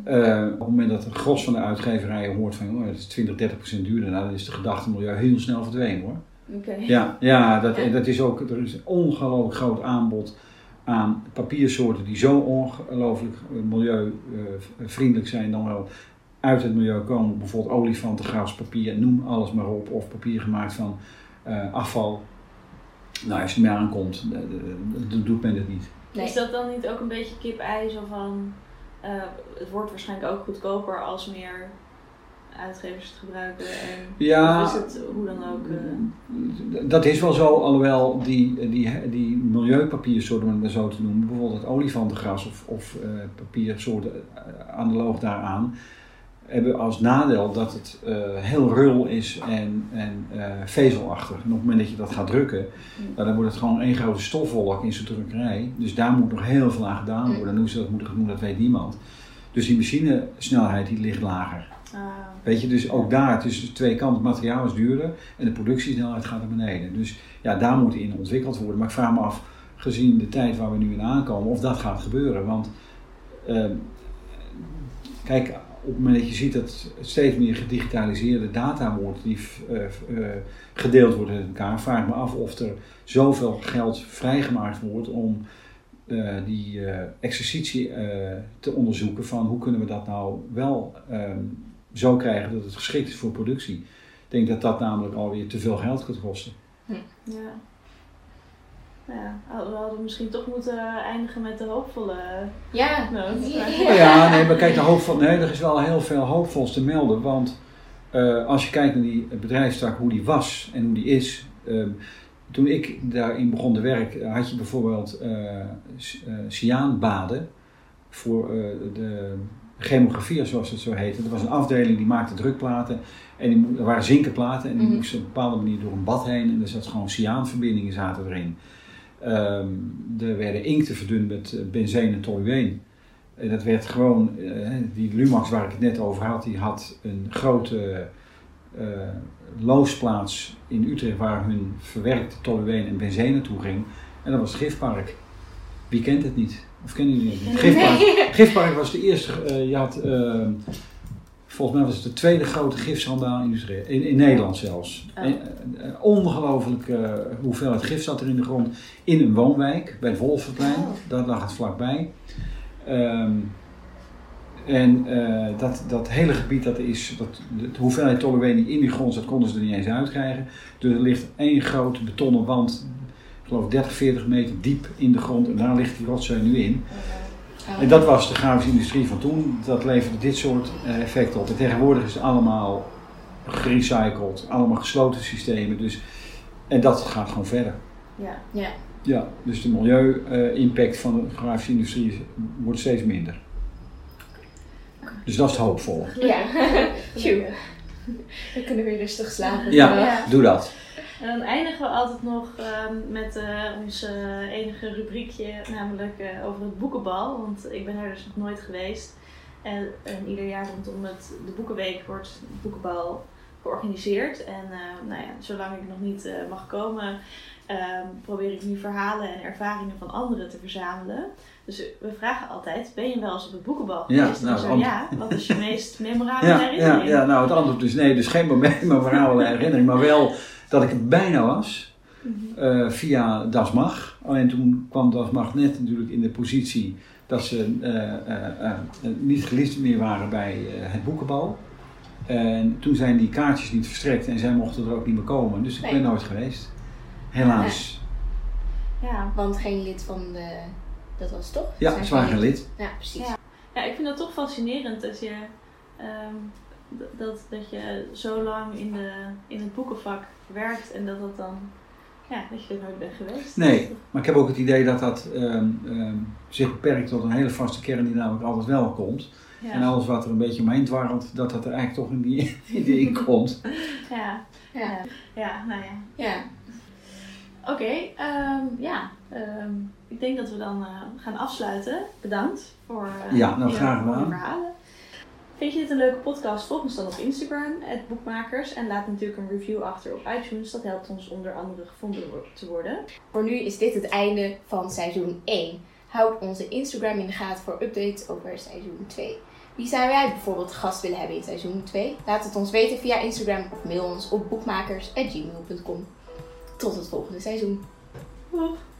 Op het moment dat het gros van de uitgeverijen hoort van oh, het is 20, 30 procent duurder, nou, dan is de gedachte milieu heel snel verdwenen hoor. Oké. Ja, ja, dat, Ja. dat is ook, er is een ongelooflijk groot aanbod aan papiersoorten die zo ongelooflijk eh, milieuvriendelijk zijn, dan wel uit het milieu komen. Bijvoorbeeld olifanten, graspapier, noem alles maar op. Of papier gemaakt van eh, afval. Nou, als je ermee aankomt, eh, dan doet men het niet. Nee. Is dat dan niet ook een beetje kip-ei? Zo van, eh, het wordt waarschijnlijk ook goedkoper als meer uitgevers het gebruiken. En, Ja. Is het hoe dan ook? eh, Dat is wel zo, alhoewel die, die, die milieupapiersoorten, om het maar zo te noemen, bijvoorbeeld olifantengras of, of eh, papiersoorten eh, analoog daaraan, hebben als nadeel dat het heel rul is en, en vezelachtig. En op het moment dat je dat gaat drukken, nou, dan wordt het gewoon één grote stofwolk in zo'n drukkerij. Dus daar moet nog heel veel aan gedaan worden. En hoe ze dat moeten doen, dat weet niemand. Dus die machinesnelheid die ligt lager. Ah, Weet je, dus ook daar, tussen twee kanten, het materiaal is duurder en de productiesnelheid gaat naar beneden. Dus ja, daar moet in ontwikkeld worden. Maar ik vraag me af, gezien de tijd waar we nu in aankomen, of dat gaat gebeuren. Want ehm, kijk, op het moment dat je ziet dat steeds meer gedigitaliseerde data wordt die eh, eh, gedeeld wordt met elkaar, vraag me af of er zoveel geld vrijgemaakt wordt om eh, die exercitie te onderzoeken van hoe kunnen we dat nou wel ehm, zo krijgen dat het geschikt is voor productie. Ik denk dat dat namelijk alweer te veel geld gaat kosten. ja. Ja, we hadden misschien toch moeten eindigen met de hoopvolle Ja. noot. Ja. Nou ja, nee, maar kijk, de hoopvol, nee, er is wel heel veel hoopvols te melden. Want eh, als je kijkt naar die bedrijfstak, hoe die was en hoe die is. ehm, toen ik daarin begon te werken, had je bijvoorbeeld eh eh, cyaanbaden voor eh, de chemografie, zoals het zo heette. Dat was een afdeling die maakte drukplaten. En die, er waren zinkenplaten en die Mhm. moesten op een bepaalde manier door een bad heen. En er zat gewoon cyaanverbindingen zaten erin. Ehm, er werden inkten verdund met eh, benzene en tolueen. En dat werd gewoon, eh, die Lumax waar ik het net over had, die had een grote eh, loosplaats in Utrecht waar hun verwerkte tolueen en benzene naartoe ging. En dat was het gifpark. Wie kent het niet? Of kennen jullie het niet? Gifpark, Nee. gifpark was de eerste, je had, eh, volgens mij was het de tweede grote gifschandaalindustrie, in, in Nederland zelfs. Oh. En, eh, ongelooflijk eh, hoeveelheid gif zat er in de grond in een woonwijk bij het Wolferplein. Oh. Daar lag het vlakbij. Ehm, en dat, dat hele gebied, dat is, dat, de hoeveelheid tolueen die in die grond zat, konden ze er niet eens uitkrijgen. Dus er ligt één grote betonnen wand, geloof 30, 40 meter diep in de grond. En daar ligt die rotzooi nu in. En dat was de grafische industrie van toen. Dat leverde dit soort eh, effecten op. En tegenwoordig is het allemaal gerecycled, allemaal gesloten systemen. Dus, en dat gaat gewoon verder. Ja. Ja. Ja, dus de milieu-impact van de grafische industrie wordt steeds minder. Dus dat is het hoopvol. Ja. *laughs* Dan kunnen we weer rustig slapen. Ja, Ja. doe dat. En dan eindigen we altijd nog ehm, met eh, ons eh, enige rubriekje, namelijk eh, over het boekenbal. Want ik ben er dus nog nooit geweest. En, en ieder jaar rondom het, de Boekenweek wordt de boekenbal georganiseerd. En nou ja, zolang ik nog niet mag komen, ehm, probeer ik nu verhalen en ervaringen van anderen te verzamelen. Dus we vragen altijd, ben je wel eens op het boekenbal Ja, geweest? nou, zo, ant- ja, wat is je meest *laughs* memorabele Ja, ja, herinnering? ja, nou het antwoord is nee, dus geen *laughs* en herinnering. Maar wel dat ik er bijna was. Eh, via Das Mag. Alleen toen kwam Das Mag net natuurlijk in de positie dat ze eh, eh, eh, niet geliefd meer waren bij eh, het boekenbal. En toen zijn die kaartjes niet verstrekt en zij mochten er ook niet meer komen. Dus ik Nee. ben nooit geweest. Helaas. ja. Want geen lid van de... Dat was het toch? Ja, ze waren geen lid. Ja, precies. Ja. Ja, ik vind dat toch fascinerend dat je, ehm, dat, dat je zo lang in, de, in het boekenvak werkt en dat dat dan, ja, dat je er nooit bent geweest. Nee, maar ik heb ook het idee dat dat ehm, ehm, zich beperkt tot een hele vaste kern die namelijk altijd wel komt. Ja. En alles wat er een beetje omheen dwarrelt, dat dat er eigenlijk toch in die, in die in komt. ja. Ja. Ja. nou ja. Ja. Oké, ehm, ja. ehm, ik denk dat we dan eh, gaan afsluiten. Bedankt voor eh, Ja, nou, je graag gedaan. verhalen. Vind je dit een leuke podcast? Volg ons dan op Instagram, boekmakers. En laat natuurlijk een review achter op iTunes. Dat helpt ons onder andere gevonden te worden. Voor nu is dit het einde van seizoen 1. Houd onze Instagram in de gaten voor updates over seizoen 2. Wie zou jij bijvoorbeeld gast willen hebben in seizoen 2? Laat het ons weten via Instagram of mail ons op boekmakers.gmail.com. Tot het volgende seizoen. Doeg!